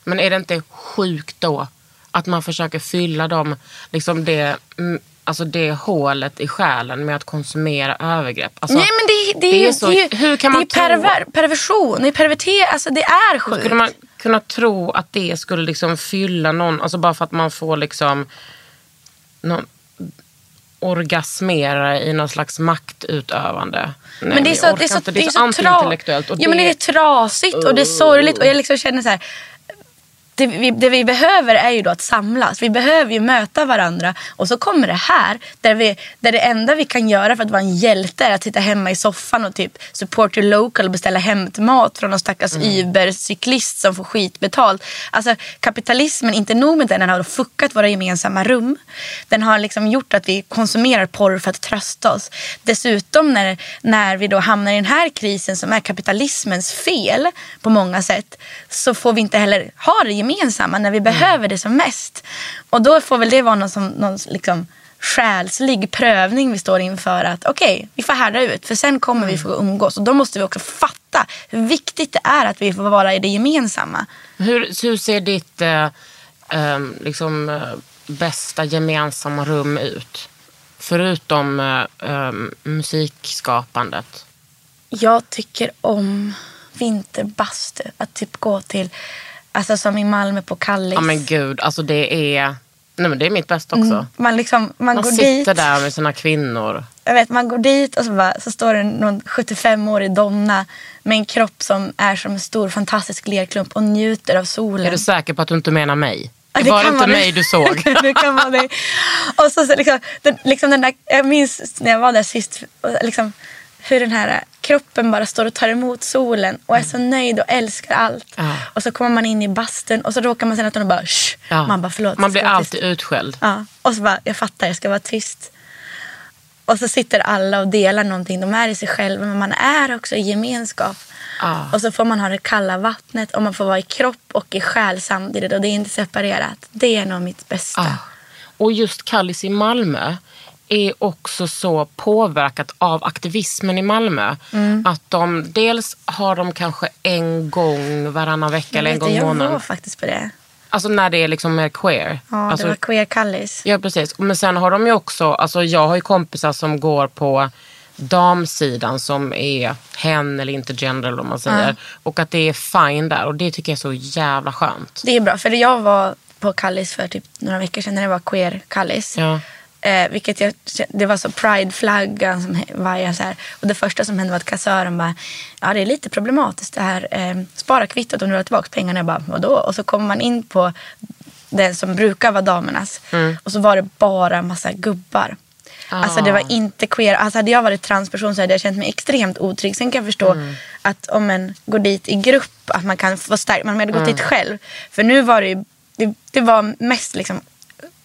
Men är det inte sjukt då att man försöker fylla dem, liksom det, mm, alltså det hålet i själen med att konsumera övergrepp? Alltså, Nej men det, det, är, det är ju- så- det hur kan man det är perver, perversion, det är perverter, alltså det är sjukt. Skulle man kunna tro att det skulle liksom fylla någon, alltså bara för att man får liksom någon, orgasmera i någon slags maktutövande? Nej, Men det är så, det är så, inte. det är så, tra- antiintellektuellt. och ja, men det är trasigt och det är sorgligt. Och jag liksom känner så här, det vi, det vi behöver är ju då att samlas. Vi behöver ju möta varandra. Och så kommer det här, där, vi, där det enda vi kan göra för att vara en hjälte är att sitta hemma i soffan och typ support your local och beställa hämtmat från någon stackars Uber-cyklist som får skitbetalt. Alltså kapitalismen, inte nog med den, den har fuckat våra gemensamma rum. Den har liksom gjort att vi konsumerar porr för att trösta oss. Dessutom när, när vi då hamnar i den här krisen som är kapitalismens fel på många sätt så får vi inte heller ha det gemensamma när vi behöver det som mest. Och då får väl det vara någon, som, någon liksom själslig prövning vi står inför att okej, vi får härda ut för sen kommer vi få umgås och då måste vi också fatta hur viktigt det är att vi får vara i det gemensamma. Hur, hur ser ditt eh, eh, liksom, eh, bästa gemensamma rum ut? Förutom eh, eh, musikskapandet. Jag tycker om vinterbastu. Att typ gå till, alltså som i Malmö på Kallis. Ja men gud, alltså det är, nej, men det är mitt bästa också. Man, liksom, man, Man går sitter dit. där med sina kvinnor. Jag vet, man går dit och så, bara, så står det någon 75-årig donna med en kropp som är som en stor fantastisk lerklump och njuter av solen. Är du säker på att du inte menar mig? Ja, Det var inte mig du såg. det kan vara det. Och så, så liksom, den, liksom den där, jag minns när jag var där sist, liksom, hur den här kroppen bara står och tar emot solen och är så nöjd och älskar allt. Ja. Och så kommer man in i bastun och så råkar man säga att de bara Shh. Ja. Man bara förlåt. Man blir alltid tyst." utskälld. Ja. Och så bara, jag fattar, jag ska vara tyst. Och så sitter alla och delar någonting. De är i sig själva men man är också i gemenskap. Ja. Och så får man ha det kalla vattnet och man får vara i kropp och i själ samtidigt och det är inte separerat. Det är nog mitt bästa. Och just Kallis i Malmö är också så påverkat av aktivismen i Malmö. Mm. Att de, dels har de kanske en gång varannan vecka eller en Vet gång i jag var månaden. faktiskt på det. Alltså när det är liksom mer queer. Ja, alltså, det var queer kallis. Ja, precis. Men sen har de ju också, alltså jag har ju kompisar som går på damsidan som är hen eller intergender eller vad man säger. Och att det är fine där och det tycker jag är så jävla skönt. Det är bra, för jag var på kallis för typ några veckor sedan när det var queer kallis. Ja. Eh, vilket jag, det var så prideflaggan som vajade så här. Och det första som hände var att kassören bara, ja det är lite problematiskt det här. Eh, spara kvittot om du har tillbaka pengarna. Jag bara, vadå? Och så kommer man in på den som brukar vara damernas. Och så var det bara massa gubbar. Alltså det var inte queer. Alltså hade jag varit transperson så hade jag känt mig extremt otrygg. Sen kan jag förstå att om man går dit i grupp att man kan få stark. Man hade gått dit själv. För nu var det ju, det, det var mest liksom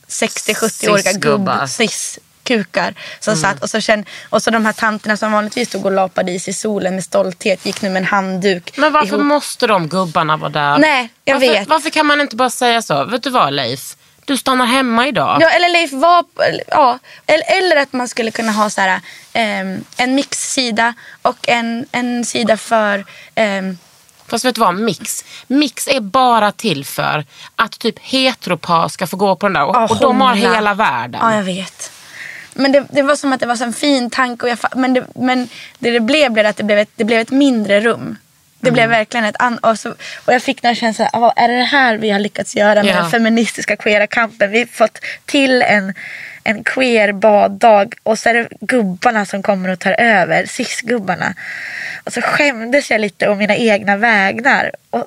60-70-åriga Cis-gubbar. gubb cis kukar som satt och så, känn, och så de här tanterna som vanligtvis stod och lapade i sig i solen med stolthet gick nu med en handduk Men varför ihop. måste de gubbarna vara där? Nej, jag varför, vet. Varför kan man inte bara säga så? Vet du vad Leif? Du stannar hemma idag. Ja, eller Leif var, ja, eller, eller att man skulle kunna ha så här, ehm, en mixsida och en, en sida för ehm, Fast vet du vad? Mix. Mix är bara till för att typ heteropar ska få gå på den där. Och, Ja, och de har hela världen. Ja, jag vet. Men det, det var som att det var en fin tanke. Och jag, men det, men det det blev blev att det blev ett, det blev ett mindre rum. Det Det blev verkligen ett an- och, så, och jag fick den känslan, ah, är det det här vi har lyckats göra med Ja. den feministiska queera kampen? Vi har fått till en, en queer baddag och så är det gubbarna som kommer och tar över, cis-gubbarna. Och så skämdes jag lite om mina egna vägnar. Och,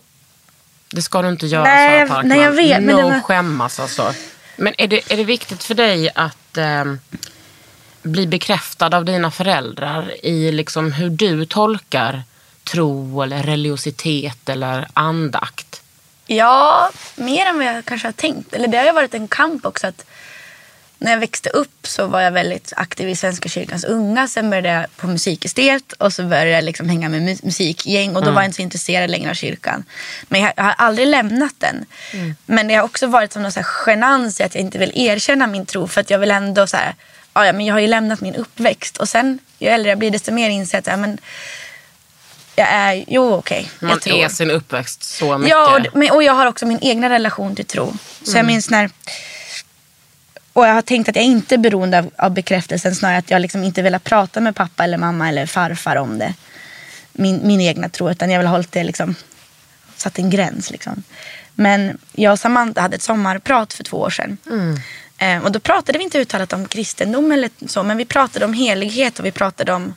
Det ska du inte göra Nej, Sara jag- Parkman. nej, jag vet, men no det var- skämmas alltså. Men är det, är det viktigt för dig att eh, bli bekräftad av dina föräldrar i liksom hur du tolkar tro eller religiositet eller andakt? Ja, mer än vad jag kanske har tänkt. Eller det har ju varit en kamp också. att När jag växte upp så var jag väldigt aktiv i Svenska kyrkans unga. Sen började jag på musikestet och så började jag liksom hänga med mu- musikgäng. Och då var jag inte så intresserad längre av kyrkan. Men jag har aldrig lämnat den. Men det har också varit som någon så här genans i att jag inte vill erkänna min tro. För att jag vill ändå så här, ja, men jag har ju lämnat min uppväxt. Och sen ju äldre jag blir desto mer inser jag att men, jag är, jo okej. Man jag tror. är sin uppväxt så mycket. Ja, och, men, och jag har också min egna relation till tro. Så jag minns när... Och jag har tänkt att jag inte är beroende av, av bekräftelsen. Snarare att jag liksom inte velat prata med pappa eller mamma eller farfar om det. Min, min egna tro. Utan jag vill ha hållit det liksom... Satt en gräns liksom. Men jag och Samantha hade ett sommarprat för två år sedan. Eh, och då pratade vi inte uttalat om kristendom eller så. Men vi pratade om helighet och vi pratade om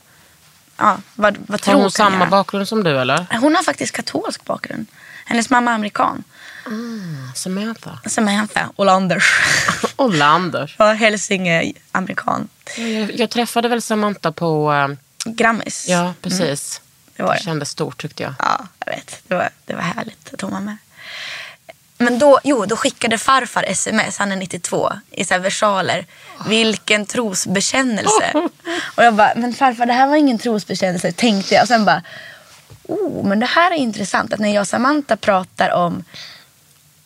ja, vad, vad har hon samma göra. bakgrund som du eller? Hon har faktiskt katolsk bakgrund. Hennes mamma är amerikan. Samantha? Samantha Olanders. Ola Anders. Och Helsing är amerikan. Jag, jag träffade väl Samantha på... eh, Grammis. Ja, precis. det var det det. kändes stort tyckte jag. Ja, jag vet. Det var, det var härligt att hon var med. Men då, jo, då skickade farfar sms, han är 92, i så versaler. Vilken trosbekännelse. Och jag bara, men farfar det här var ingen trosbekännelse, tänkte jag. Och sen bara, oh, men det här är intressant. Att när jag och Samantha pratar om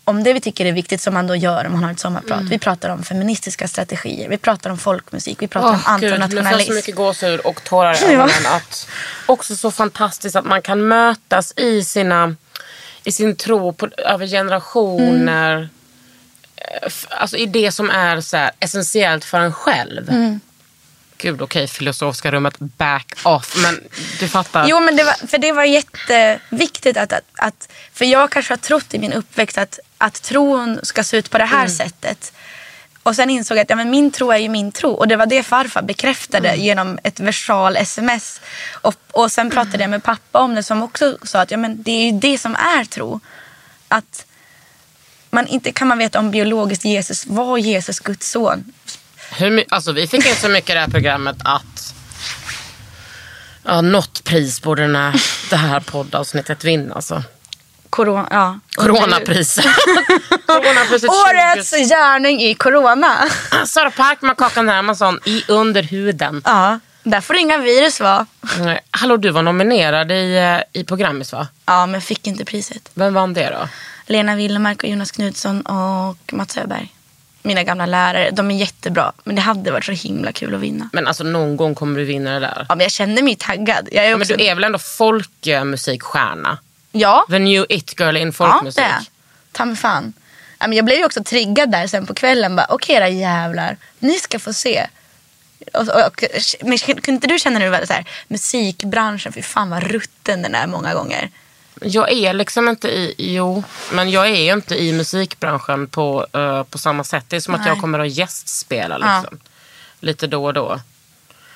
om det vi tycker är viktigt som man då gör om man har ett sommarprat. Vi pratar om feministiska strategier, vi pratar om folkmusik, vi pratar om Åh, gud, antinationalism. så mycket gåshud och tårar i ögonen. Att också så fantastiskt att man kan mötas i, sina, i sin tro på, över generationer. Mm. Alltså i det som är så essentiellt för en själv. Mm. Gud okej, filosofiska rummet back off. Men du fattar. Jo, men det var, för det var jätteviktigt att, att, att... För jag kanske har trott i min uppväxt att, att tron ska se ut på det här sättet. Och sen insåg jag att ja, men min tro är ju min tro. Och det var det farfar bekräftade genom ett versal sms. Och, och sen pratade jag med pappa om det som också sa att ja, men det är ju det som är tro. Att man inte kan man veta om biologiskt Jesus var Jesus Guds son. Hur, alltså, vi fick in så mycket i det här programmet att ja, något pris borde den här, det här poddavsnittet vinna. Alltså. Corona, ja. Coronapriset. Coronapriset 20. Årets gärning i corona. Sara Parkman, Kakan Hermansson i Under huden. Ja, där får inga virus vara. Hallå, du var nominerad i, eh, i programmet va? Ja, men jag fick inte priset. Vem vann det då? Lena Willemark och Jonas Knutsson och Mats Öberg. Mina gamla lärare. De är jättebra. Men det hade varit så himla kul att vinna. Men alltså någon gång kommer du vinna det där. Ja, men jag kände mig taggad. Jag är Men också... du är väl ändå folkmusikstjärna? Ja, The new it girl in ja folkmusik. det är. Ta mig fan. Ja, men jag blev ju också triggad där sen på kvällen. Okej era jävlar, ni ska få se. Och, och, och, men kunde inte du känna var så här, musikbranschen, fy fan vad rutten den är många gånger. Jag är liksom inte i, jo, men jag är inte i musikbranschen på, eh, på samma sätt. Det är som att Nej. jag kommer att gästspela Ja. liksom. Lite då och då.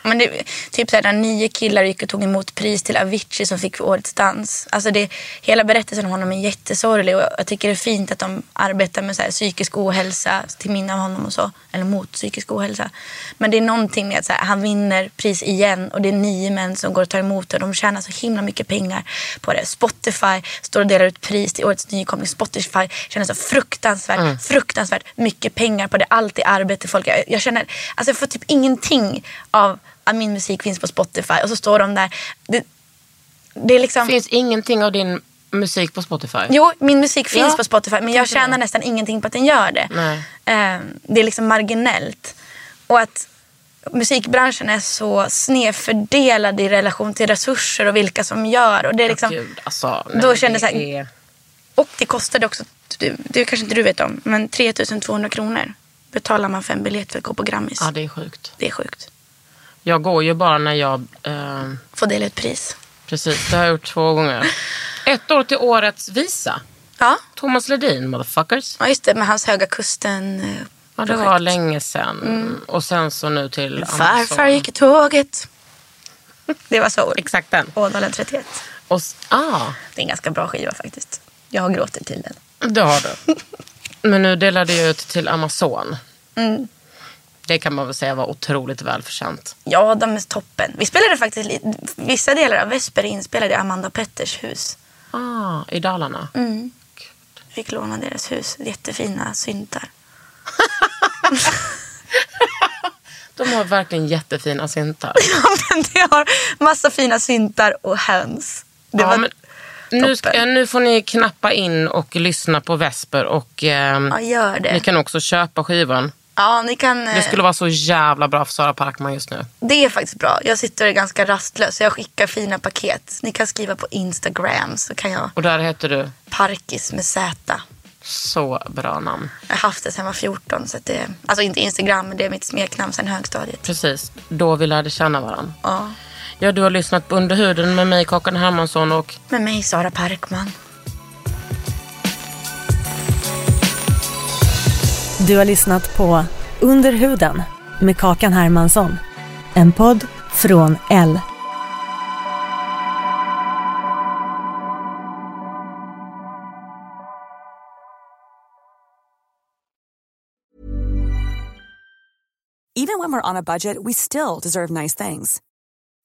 Men det, typ så här, nio killar gick och tog emot pris till Avicii som fick årets dans. Alltså det, hela berättelsen om honom är jättesorglig och jag tycker det är fint att de arbetar med så här, psykisk ohälsa till minne av honom och så. Eller mot psykisk ohälsa. Men det är någonting med att så här, han vinner pris igen och det är nio män som går och tar emot det och de tjänar så himla mycket pengar på det. Spotify står och delar ut pris till årets nykomling. Spotify tjänar så fruktansvärt, fruktansvärt mycket pengar på det. Allt är arbete folk. Jag, jag känner, alltså jag får typ ingenting av att min musik finns på Spotify och så står de där. Det, det liksom... Finns ingenting av din musik på Spotify? Jo, min musik finns Ja, på Spotify men jag tjänar nästan ingenting på att den gör det. Eh, det är liksom marginellt. Och att musikbranschen är så snedfördelad i relation till resurser och vilka som gör. Och det är liksom, Gud, alltså, nej, då men kändes det det så här- är- och det kostade också, du, det kanske inte du vet om, men 3200 kronor betalar man för en biljett för att gå på Grammis. Ja, det är sjukt. Det är sjukt. Jag går ju bara när jag... Eh, Få dela ut pris. precis, det har jag gjort två gånger. Ett år till årets visa. Ja, Thomas Ledin, motherfuckers. ja just det, med hans Höga Kusten eh, Ja, det var länge sedan. Och sen så nu till Farfar gick i tåget. Det var så. Exakt den. Ådalen 31. Och, ah, Det är en ganska bra skiva faktiskt. Jag har gråtit till den. det har du. Men nu delade jag ut till Amazon. Mm. Det kan man väl säga var otroligt välförtjänt. Ja, de är toppen. Vi spelade faktiskt li- vissa delar av Vesper inspelade i Amanda Petters hus. Ah, I Dalarna. Mm. Fick låna deras hus. Jättefina syntar. De har verkligen jättefina syntar. Ja, men det har massa fina syntar och höns. Det ja, var... men nu, ska, nu får ni knappa in och lyssna på Vesper. Och, ehm, Ja. Ni kan också köpa skivan. Ja, ni kan... Det eh, skulle vara så jävla bra för Sara Parkman just nu. Det är faktiskt bra. Jag sitter och är ganska rastlös. Jag skickar fina paket. Ni kan skriva på Instagram så kan jag... Och där heter du Parkis med Z. så bra namn. Jag har haft det sedan jag var 14. Så det, alltså inte Instagram, men det är mitt smeknamn sedan högstadiet. Precis, då vi lärde känna varandra. Ja. Ja, du har lyssnat på Under huden med mig, Kakan Hermansson. Och Med mig, Sara Parkman. Du har lyssnat på Under huden med Kakan Hermansson. En podd från L. Even when we're on a budget, we still deserve nice things.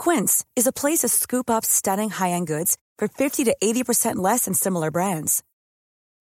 Quince is a place to scoop up stunning high-end goods for 50 to 80% less than similar brands.